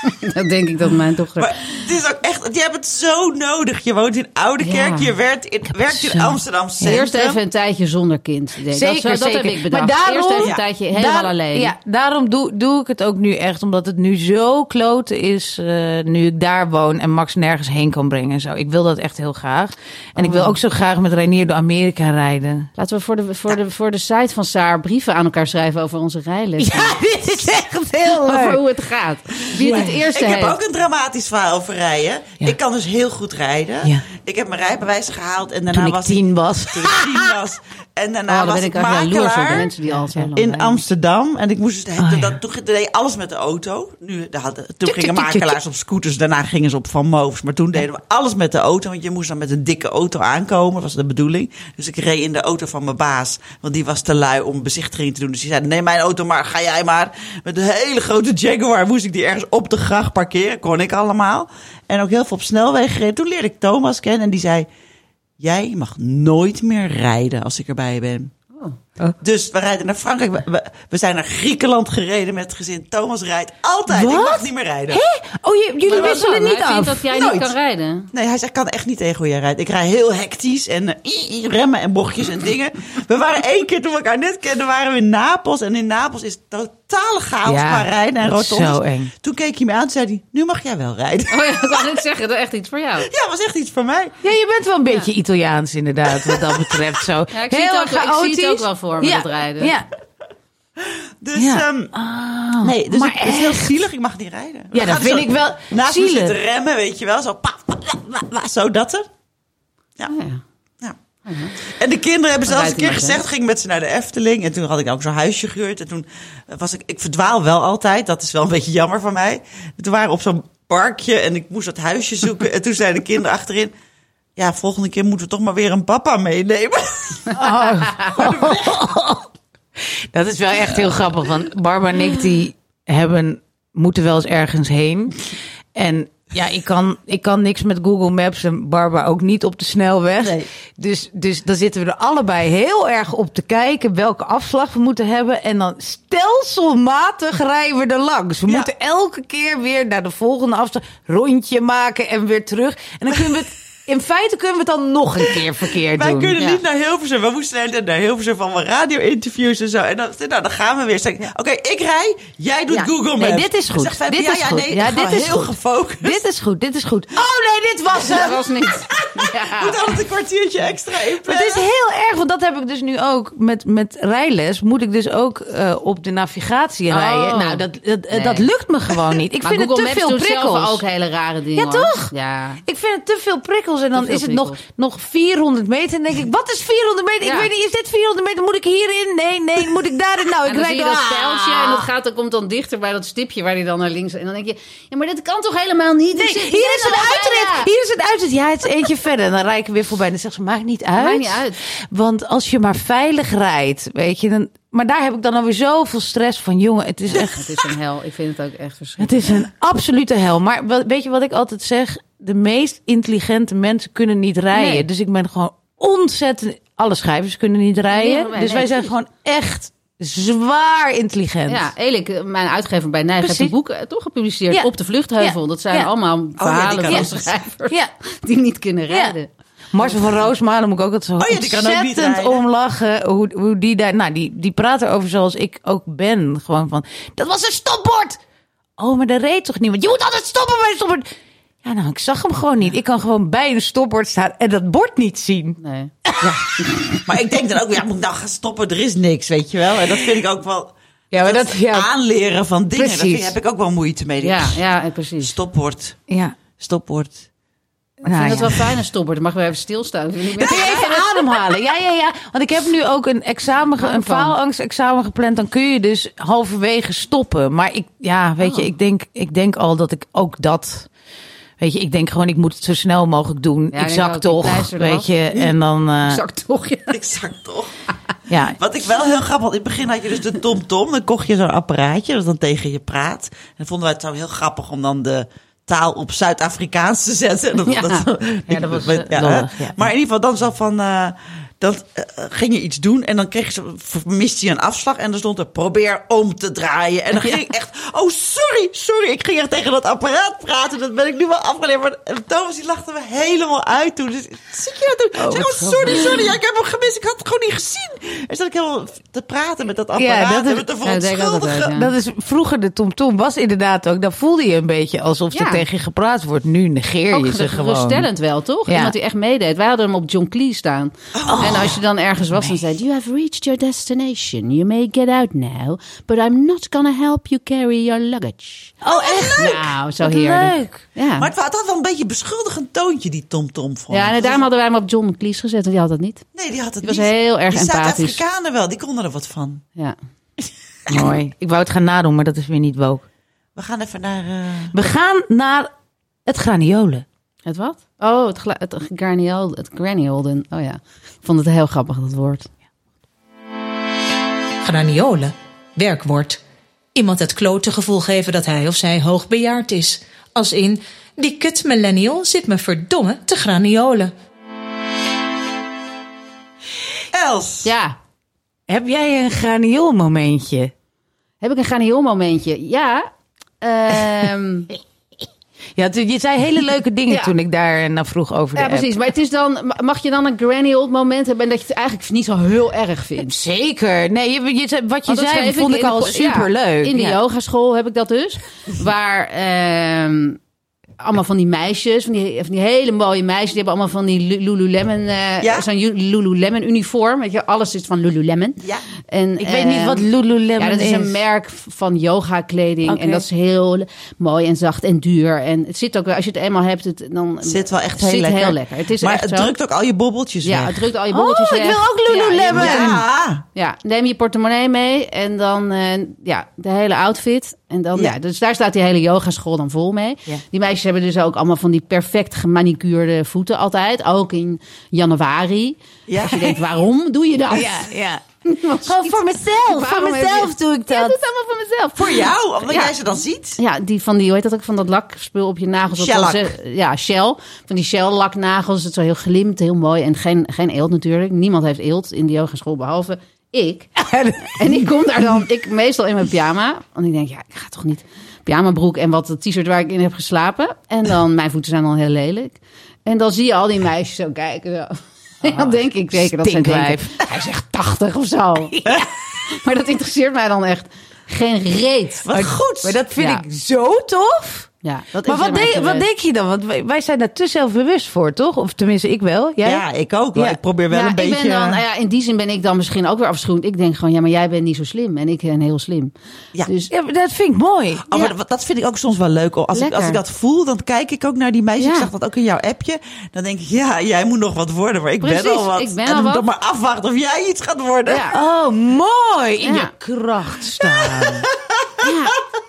dat denk ik dat mijn dochter. Maar het is ook echt, je hebt het zo nodig. Je woont in Oudekerk, Ja. je werkt in, werkt in zo- Amsterdam Centrum. Eerst even een tijdje zonder kind. Denk. Zeker, dat, dat zeker. heb ik bedacht. Maar daarom- Eerst even een Ja. tijdje helemaal Daar- alleen. Ja, daarom doe, doe ik het ook nu echt. Omdat het nu zo kloten is. eh, nu ik daar woon en Max nergens heen kan brengen en zo. Ik wil dat echt heel graag. En ik wil Oh. ook zo graag met Reinier door Amerika rijden. Laten we voor de, voor, de, voor de site van Saar brieven aan elkaar schrijven over onze rijles. Ja, dit is echt heel Over leuk. hoe het gaat. Wie het het eerste Ik heb ook een dramatisch verhaal over rijden. Ja. Ik kan dus heel goed rijden. Ja. Ik heb mijn rijbewijs gehaald en daarna Toen ik was tien was. Toen ik tien was. En daarna Oh, dan was ben ik ik de mensen die al zo lang in. Amsterdam. En ik moest dus, Oh, ja. dat, toen deed ik alles met de auto. Nu, daar hadden, toen Tuk, gingen tuk, tuk, tuk, makelaars op scooters. Daarna gingen ze op Van Moofs. Maar toen deden we alles met de auto. Want je moest dan met een dikke auto aankomen. Dat was de bedoeling. Dus ik reed in de auto van mijn baas. Want die was te lui om bezichtiging te doen. Dus die zei, neem mijn auto maar, ga jij maar. Met een hele grote Jaguar moest ik die ergens op de gracht parkeren. Kon ik allemaal. En ook heel veel op snelwegen gereden. Toen leerde ik Thomas kennen. En die zei, jij mag nooit meer rijden als ik erbij ben. Dus we rijden naar Frankrijk. We, we, we zijn naar Griekenland gereden met het gezin. Thomas rijdt altijd. Ik mag niet meer rijden. Oh, je, jullie wisselen niet Hij vindt dat jij Nooit. niet kan rijden. Nee, hij zegt, ik kan echt niet tegen hoe jij rijdt. Ik rij heel hectisch en eh, remmen en bochtjes en dingen. We waren één keer toen we elkaar net kenden, waren we in Napels. En in Napels is totale chaos Ja, qua rijden en dat is rotondes. zo eng. Toen keek hij me aan en zei hij, nu mag jij wel rijden. Oh ja, ik wou net zeggen, dat is echt iets voor jou. Ja, was echt iets voor mij. Ja, je bent wel een beetje Italiaans inderdaad, wat dat betreft. Zo. Ja, ik zie het ook- ik zie het chaotisch. ook wel voor me, ja. dat rijden. Ja, Dus, Ja. ehm, Ah, nee, dus maar het is heel zielig. Ik mag niet rijden. Ja, dat vind ik wel Naast me zielig. zitten remmen, weet je wel. Zo, pa, pa, zo dat er. Ja. Oh, ja. Ja. En de kinderen hebben zelfs een keer gezegd, ging met ze naar de Efteling. En toen had ik ook zo'n huisje gehuurd. En toen was ik, ik verdwaal wel altijd. Dat is wel een beetje jammer van mij. Toen waren we op zo'n parkje en ik moest dat huisje zoeken. En toen zeiden de kinderen achterin, ja, volgende keer moeten we toch maar weer een papa meenemen. Dat is wel echt heel grappig. Want Barbara en ik die hebben, moeten wel eens ergens heen. En ja, ik kan, ik kan niks met Google Maps en Barbara ook niet op de snelweg. Nee. Dus, dus dan zitten we er allebei heel erg op te kijken welke afslag we moeten hebben. En dan stelselmatig rijden we er langs. We Ja. moeten elke keer weer naar de volgende afslag rondje maken en weer terug. En dan kunnen we het, in feite kunnen we het dan nog een keer verkeerd Wij doen. kunnen Ja. niet naar Hilversum. We moesten naar Hilversum van mijn radio-interviews en zo. En dan, nou, dan gaan we weer. Oké, ik rij, jij doet Ja. Google Nee, Maps. dit is goed. Dit ja, is ja, goed. Nee, Ja, dit is heel goed. gefocust. Dit is goed, dit is goed. Oh nee, dit was Dat hem! was niet. Ja. moet altijd een kwartiertje extra inplannen. het is heel erg, want dat heb ik dus nu ook met, met rijles. Moet ik dus ook eh, op de navigatie Oh. rijden. Nou, dat, dat, Nee. dat lukt me gewoon niet. Ik Maar vind Google het te Maps veel doet zelf prikkels. ook hele rare dingen. Ja, toch? Ja. Ik vind het te veel prikkels. En dan is het nog, prikkels. nog 400 meter. En dan denk ik, wat is 400 meter? Ja. Ik weet niet, is dit 400 meter? Moet ik hierin? Nee, nee, moet ik daarin? Nou, ik En dan rijd dat pijltje en dat, gaat, dat komt dan dichter bij dat stipje waar hij dan naar links... En dan denk je, ja, maar dit kan toch helemaal niet? Nee, hier is al uitrit. Hier is een uitrit. Ja, het is eentje verder. En dan rijd ik er weer voorbij. En dan zegt ze, maakt niet uit. Maakt niet uit. Want als je maar veilig rijdt, weet je, dan... Maar daar heb ik dan alweer zoveel stress van. Jongen, het is echt... Het is een hel. Ik vind het ook echt Het verschrikkelijk. is een absolute hel. Maar weet je wat ik altijd zeg? De meest intelligente mensen kunnen niet rijden. Nee. Dus ik ben gewoon ontzettend... Alle schrijvers kunnen niet rijden. Nee, dus wij zijn gewoon echt zwaar intelligent. Ja, Elik, eh, mijn uitgever bij Nijg, heeft een boek eh, toch gepubliceerd Ja. op de vluchtheuvel. Ja. Dat zijn Ja. allemaal die verhalen kan van schrijvers Ja. die niet kunnen rijden. Marcel van Roosmalen moet ik ook altijd zo Oh ja, ontzettend om lachen. Hoe, hoe die daar... Nou, die, die praten over zoals ik ook ben. Gewoon van, dat was een stopbord! Oh, maar dat reed toch niet? Want je moet altijd stoppen bij een stopbord. Ja, nou, ik zag hem gewoon niet. Ik kan gewoon bij een stopbord staan en dat bord niet zien. Nee. Maar ik denk dan ook, ja, moet ik nou gaan stoppen? Er is niks, weet je wel. En dat vind ik ook wel... Ja, maar dat... Ja, Aanleren van dingen, Precies. heb ik ook wel moeite mee. Ja, ja, precies. Stopwoord, ja. stopwoord. Ik vind Nou, het ja. wel fijn een stopper. Dan mag we even stilstaan. Ik kun je even ademhalen. Ja, ja, ja. Want ik heb nu ook een examen, een faalangstexamen gepland. Dan kun je dus halverwege stoppen. Maar ik, ja, weet je, ik denk, ik denk al dat ik ook dat. Weet je, ik denk gewoon, ik moet het zo snel mogelijk doen. Ja, ik ik zak ook. Ik toch, weet je. En dan, eh, Zak toch, ja. Ik zag toch. ja. Wat ik wel heel grappig vond, in het begin had je dus de TomTom. Dan kocht je zo'n apparaatje dat dan tegen je praat. En dan vonden wij het zo heel grappig om dan de taal op Zuid-Afrikaans te zetten. En dat, Ja. Ja, dat was, eh, ja, lollig, hè? ja. Maar in ieder geval dan zo van... eh, dan eh, ging je iets doen en dan kreeg je zo, miste je een afslag en dan stond er probeer om te draaien. En dan ging ik echt, oh sorry, sorry, ik ging echt tegen dat apparaat praten. Dat ben ik nu wel afgeleerd. Maar eh, Thomas die lachte me helemaal uit toen. Dus zit je dat doen? Oh, oh, sorry, sorry, ja, ik heb hem gemist. Ik had het gewoon niet gezien. En zat ik helemaal te praten met dat apparaat Ja, dat is- en met de dat ook verontschuldigen. ja. Dat is vroeger de TomTom was inderdaad ook. Dan voelde je een beetje alsof er tegen je gepraat wordt. Nu negeer je Ook ze gewoon. geruststellend wel, toch? Ja. Iemand die echt meedeed. Wij hadden hem op John Clee staan. Oh, En als je dan ergens was en zei... You have reached your destination. You may get out now. But I'm not gonna help you carry your luggage. Oh, echt? Nou, zo Wat heerlijk. leuk. Ja, Maar het had wel een beetje een beschuldigend toontje, die Tom Tom. vond ja en daarom hadden wij hem op John Cleese gezet. Want die had dat niet. Nee, die had het Die was niet. heel erg die empathisch. Zuid-Afrikanen wel, die konden er wat van. Ja. Mooi. Ik wou het gaan nadoen, maar dat is weer niet woke. We gaan even naar... eh, We gaan naar het graniolen. Het wat? Oh, het, het granny Olden. Het granny. Oh ja. Ik vond het heel grappig, dat woord. Graniolen. Werkwoord. Iemand het klote gevoel geven dat hij of zij hoogbejaard is. Als in, die kut millennial zit me verdomme te graniolen. Els! Ja. Heb jij een graniool momentje? Heb ik een graniool momentje? Ja. Ehm, Ja, je zei hele leuke dingen Ja. toen ik daar naar vroeg over ja, app. precies. Maar het is dan, ma- mag je dan een granny old moment hebben en dat je het eigenlijk niet zo heel erg vindt? Zeker. Nee, je, wat je zei vond ik al superleuk. Ja, in de yogaschool heb ik dat dus. waar ehm, allemaal van die meisjes, van die, van die hele mooie meisjes, die hebben allemaal van die Lu- Lululemon, eh Ja. zo'n Lululemon uniform. Weet je, alles is van Lululemon. Ja. En, Ik weet niet ehm, wat Lululemon ja, dat is een merk van yoga kleding. En dat is heel mooi en zacht en duur. En het zit ook, wel- als je het eenmaal hebt, het, dan Het zit wel echt het heel zit lekker. heel lekker. Het is maar echt het zo. drukt ook al je bobbeltjes Ja, weg. het drukt al je bolletjes Oh, ik wil ook Lululemon. Ja. ja, neem je portemonnee mee en dan eh, ja, de hele outfit. En dan, ja. Ja. dus daar staat die hele yogaschool dan vol mee. Ja. Die meisjes hebben dus ook allemaal van die perfect gemanicuurde voeten altijd. Ook in januari. Ja. Als je denkt, waarom doe je dat? Ja, ja. Gewoon voor mezelf. Voor Waarom mezelf je- doe ik Ja, dat. dat is allemaal voor mezelf. Voor jou, omdat Ja. jij ze dan ziet. Ja, die van die, hoe heet dat ook, van dat lakspul op je nagels. ze- Ja, shell. Van die shell laknagels. Het zo heel glimt, heel mooi. En geen, geen eelt natuurlijk. Niemand heeft eelt in de yogaschool, behalve ik. en ik kom daar dan, ik meestal in mijn pyjama. Want ik denk, ja, ik ga toch niet pyjama broek en wat het t-shirt waar ik in heb geslapen. En dan, mijn voeten zijn dan heel lelijk. En dan zie je al die meisjes zo kijken. Zo. Dan denk ik zeker dat ze denken, hij zegt 80 of zo. Maar dat interesseert mij dan echt geen reet. Wat goed. Maar dat vind Ja. ik zo tof. Ja, dat Maar is wat, denk, wat denk je dan? Want wij, wij zijn daar te zelfbewust voor, toch? Of tenminste, ik wel. Jij? Ja, ik ook. Ja. Ik probeer wel ja, een ik beetje... Ben dan, nou ja, in die zin ben ik dan misschien ook weer afschuwend. Ik denk gewoon, ja, maar jij bent niet zo slim. En ik ben heel slim. Ja. Dus Ja, dat vind ik mooi. Oh, maar dat- vind ik ook soms wel leuk. Als ik, als ik dat voel, dan kijk ik ook naar die meisjes. Ja. Ik zag dat ook in jouw appje. Dan denk ik, ja, jij moet nog wat worden. Maar ik ben al wat. ik ben en dan wat. toch maar afwachten of jij iets gaat worden. ja, Oh, mooi. In Ja. je kracht staan. Is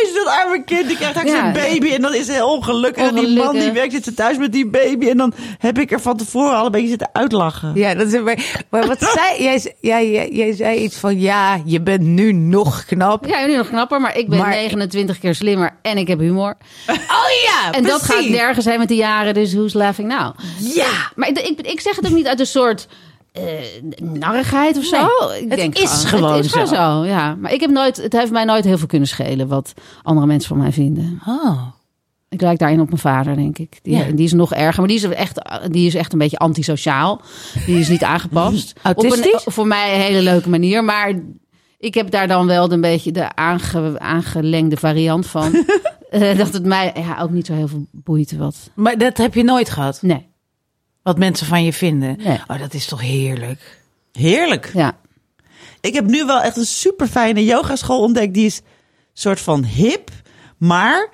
vreselijk, dat arme kind. Die krijgt straks Ja. baby en dan is hij heel ongelukkig. En die man die werkt zit thuis met die baby. En dan heb ik er van tevoren al een beetje zitten uitlachen. Ja, dat is maar, maar wat zei jij? Jij, jij, jij zei iets van ja, je bent nu nog knap. ja, nu nog knapper. Maar ik ben Maar- 29 keer slimmer en ik heb humor. Oh ja, En dat gaat nergens zijn met de jaren. Dus who's laughing now? Ja, Maar ik, ik, ik zeg het ook niet uit een soort eh narrigheid of zo. Nee, ik het denk is gewoon het is gewoon zo. zo. Ja, maar ik heb nooit, het heeft mij nooit heel veel kunnen schelen wat andere mensen van mij vinden. oh. Ik lijk daarin op mijn vader, denk ik. Die, Ja. die is nog erger, maar die is echt, die is echt een beetje antisociaal. Die is niet aangepast. Autistisch? Op een, voor mij een hele leuke manier, maar ik heb daar dan wel een beetje de aange, aangelengde variant van. Eh, dat het mij ja, ook niet zo heel veel boeit wat. Maar dat heb je nooit gehad, Nee, wat mensen van je vinden. Nee. Oh, dat is toch heerlijk. Heerlijk. ja. Ik heb nu wel echt een super fijne yogaschool ontdekt. Die is soort van hip. Maar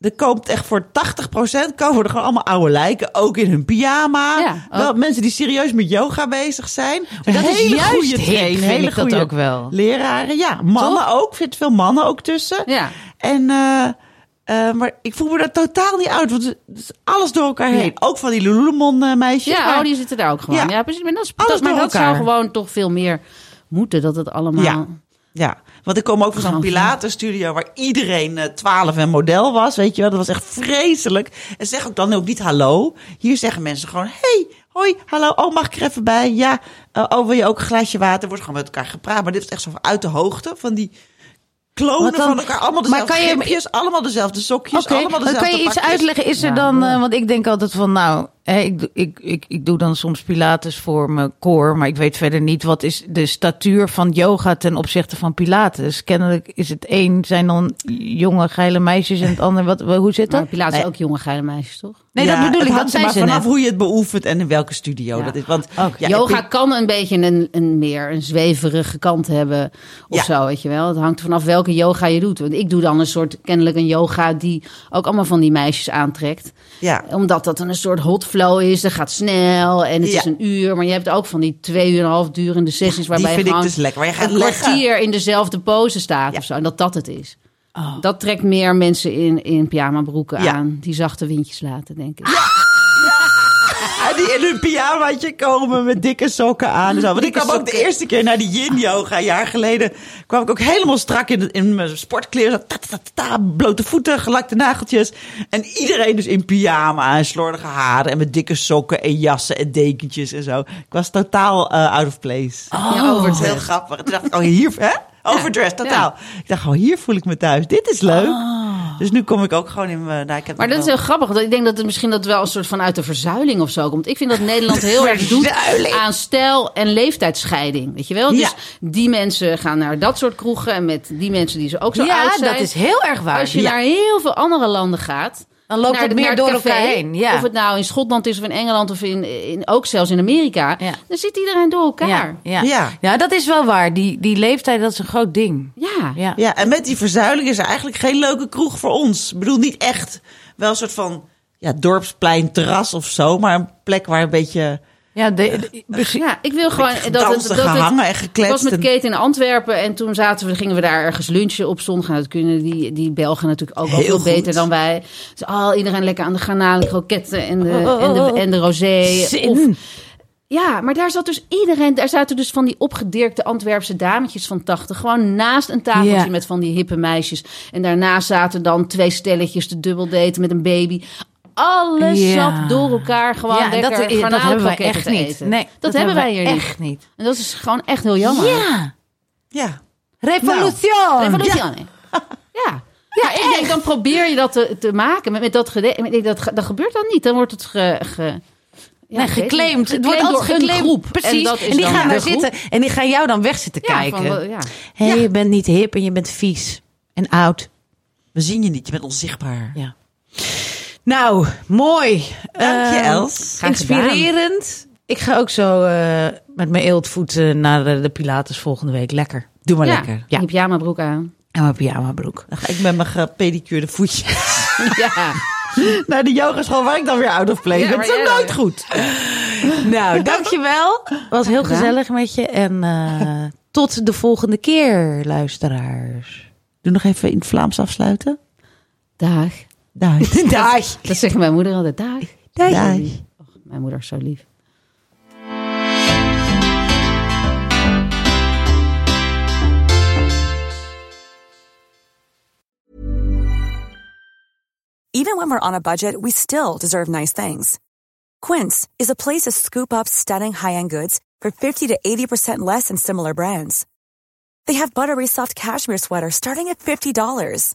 er komt echt voor 80% komen er gewoon allemaal oude lijken. Ook in hun pyjama. Ja, wel mensen die serieus met yoga bezig zijn. dat Een is hele juist goede vind Hele ik dat goede ook wel. Leraren. Ja, mannen ook. Ik vind veel mannen ook tussen. ja. En, eh, eh, maar ik voel me daar totaal niet uit. Want het is alles door elkaar heen. Ook van die Lululemon eh, meisjes. Ja, maar- oh, die zitten daar ook gewoon. Ja, Ja. precies. Maar dat, is, Alles dat, maar dat zou gewoon toch veel meer moeten. Dat het allemaal... Ja. Ja, want ik kom ook van zo'n Pilates-studio waar iedereen eh, 12 en model was, weet je wel. Dat was echt vreselijk. En zeg ook dan ook niet hallo. Hier zeggen mensen gewoon, hey, hoi, hallo, oh, mag ik er even bij? Ja, oh, wil je ook een glaasje water? Wordt gewoon met elkaar gepraat. Maar dit is echt zo uit de hoogte van die klonen dan? van elkaar. Allemaal Maar dezelfde kan je- gripjes, allemaal dezelfde sokjes, Oké, allemaal dezelfde kan je iets pakjes. uitleggen. Is er dan, eh, want ik denk altijd van nou, ik, doe- ik, ik, ik doe dan soms pilates voor mijn core, maar ik weet verder niet wat is de statuur van yoga ten opzichte van pilates. Kennelijk is het een zijn dan jonge geile meisjes en het ander wat hoe zit dat? Maar Pilates ook jonge geile meisjes, toch? Nee, Ja, dat bedoel ik. Dat zijn maar ze vanaf net. hoe je het beoefent en in welke studio Ja. dat is. Want Ook. ja, Yoga ik- kan een beetje een, een meer een zweverige kant hebben of Ja. zo, weet je wel. Het hangt vanaf welke yoga je doet. Want ik doe dan een soort, kennelijk een yoga die ook allemaal van die meisjes aantrekt. ja. Omdat dat een soort hot flow is, dat gaat snel en het Ja. is een uur. Maar je hebt ook van die twee uur en een half durende sessies die waarbij vind je ik dus lekker. Waar je gaat een leggen. kwartier in dezelfde pose staat Ja. of zo. En dat dat het is. Dat trekt meer mensen in, in pyjama broeken aan die zachte windjes laten, denk ik. Die in hun pyjamaatje komen met dikke sokken aan. En zo. Want ik kwam ook de eerste keer naar die yin yoga, een jaar geleden. kwam ik ook helemaal strak in, mijn sportkleren. Zo, ta, ta, ta, ta, blote voeten, gelakte nageltjes. En iedereen dus in pyjama en slordige haren. En met dikke sokken en jassen en dekentjes en zo. Ik was totaal eh, out of place. Ja, Oh, het is heel grappig. Toen dacht ik, oh hier, hè? Overdressed, totaal. Ik dacht, oh hier voel ik me thuis. Dit is leuk. Dus nu kom ik ook gewoon in mijn... Nou, ik heb Maar dat is heel grappig. want Ik denk dat het misschien dat wel een soort van uit de verzuiling of zo komt. Ik vind dat Nederland heel erg doet aan stijl en leeftijdsscheiding. Weet je wel? Dus Ja. die mensen gaan naar dat soort kroegen. En met die mensen die ze ook zo Ja, oud zijn. dat is heel erg waar. Als je Ja. naar heel veel andere landen gaat. Dan loopt naar het meer door elkaar heen. Ja. Of het nou in Schotland is of in Engeland of in, in, ook zelfs in Amerika. Ja. Dan zit iedereen door elkaar. ja, ja. Ja. Ja. dat is wel waar. Die, die leeftijd, dat is een groot ding. Ja. Ja. Ja, en met die verzuiling is er eigenlijk geen leuke kroeg voor ons. Ik bedoel, niet echt wel een soort van ja, dorpsplein terras of zo, maar een plek waar een beetje Ja, de. Ja, ik wil gewoon dat het, dat het en Ik was met Kate in Antwerpen en toen zaten we, gingen we daar ergens lunchen op zondag. Nou, dat kunnen die, die Belgen natuurlijk ook veel beter dan wij. Dus oh, iedereen lekker aan de garnalen, kroketten en de, en de, en de rosé. Of, ja, maar daar zat dus iedereen, daar zaten dus van die opgedirkte Antwerpse dametjes van 80. Gewoon naast een tafeltje met van die hippe meisjes. En daarnaast zaten dan twee stelletjes te dubbeldaten met een baby. Alles Ja. zat door elkaar gewoon ja, en lekker dat, dat hebben wij echt niet. Nee, dat, hebben wij hier niet. echt niet. En dat is gewoon echt heel jammer. Ja. Ja. Revolution. Revolution. Ja. ja. ik denk dan probeer je dat te, te maken met, met dat met- Dat, ge- dat gebeurt dan niet. Dan wordt het ge, ge, ja, Nee, geclaimd. Het wordt altijd geclaimd. groep. Precies. En, dat is die dan gaan daar zitten en die gaan jou dan weg zitten Ja, kijken. van, wel, ja. Hé, je bent niet hip en je bent vies en oud. We zien je niet, je bent onzichtbaar. Ja. Nou, mooi. Dank je, Eh, Els. Gedaan. Inspirerend. Ik ga ook zo eh, met mijn eeltvoet eh, naar de, de Pilates volgende week. Lekker. Doe maar Ja, lekker. Ja. die pyjama broek aan. En mijn pyjama broek. Dan ga ik met mijn gepedicuurde voetjes Ja. naar de yogaschool waar ik dan weer out of place Ja, ben. maar Dat is ook nooit goed. Nou, dankjewel. Was heel gezellig met je. En eh, tot de volgende keer, luisteraars. Doe nog even in het Vlaams afsluiten. Dag. Dag. Dag. Dat zegt mijn moeder altijd. Dag. Dag. Och, mijn moeder is zo lief. Even when we're on a budget, we still deserve nice things. Quince is a place to scoop up stunning high-end goods for 50 to 80% less than similar brands. They have buttery soft cashmere sweaters starting at $50,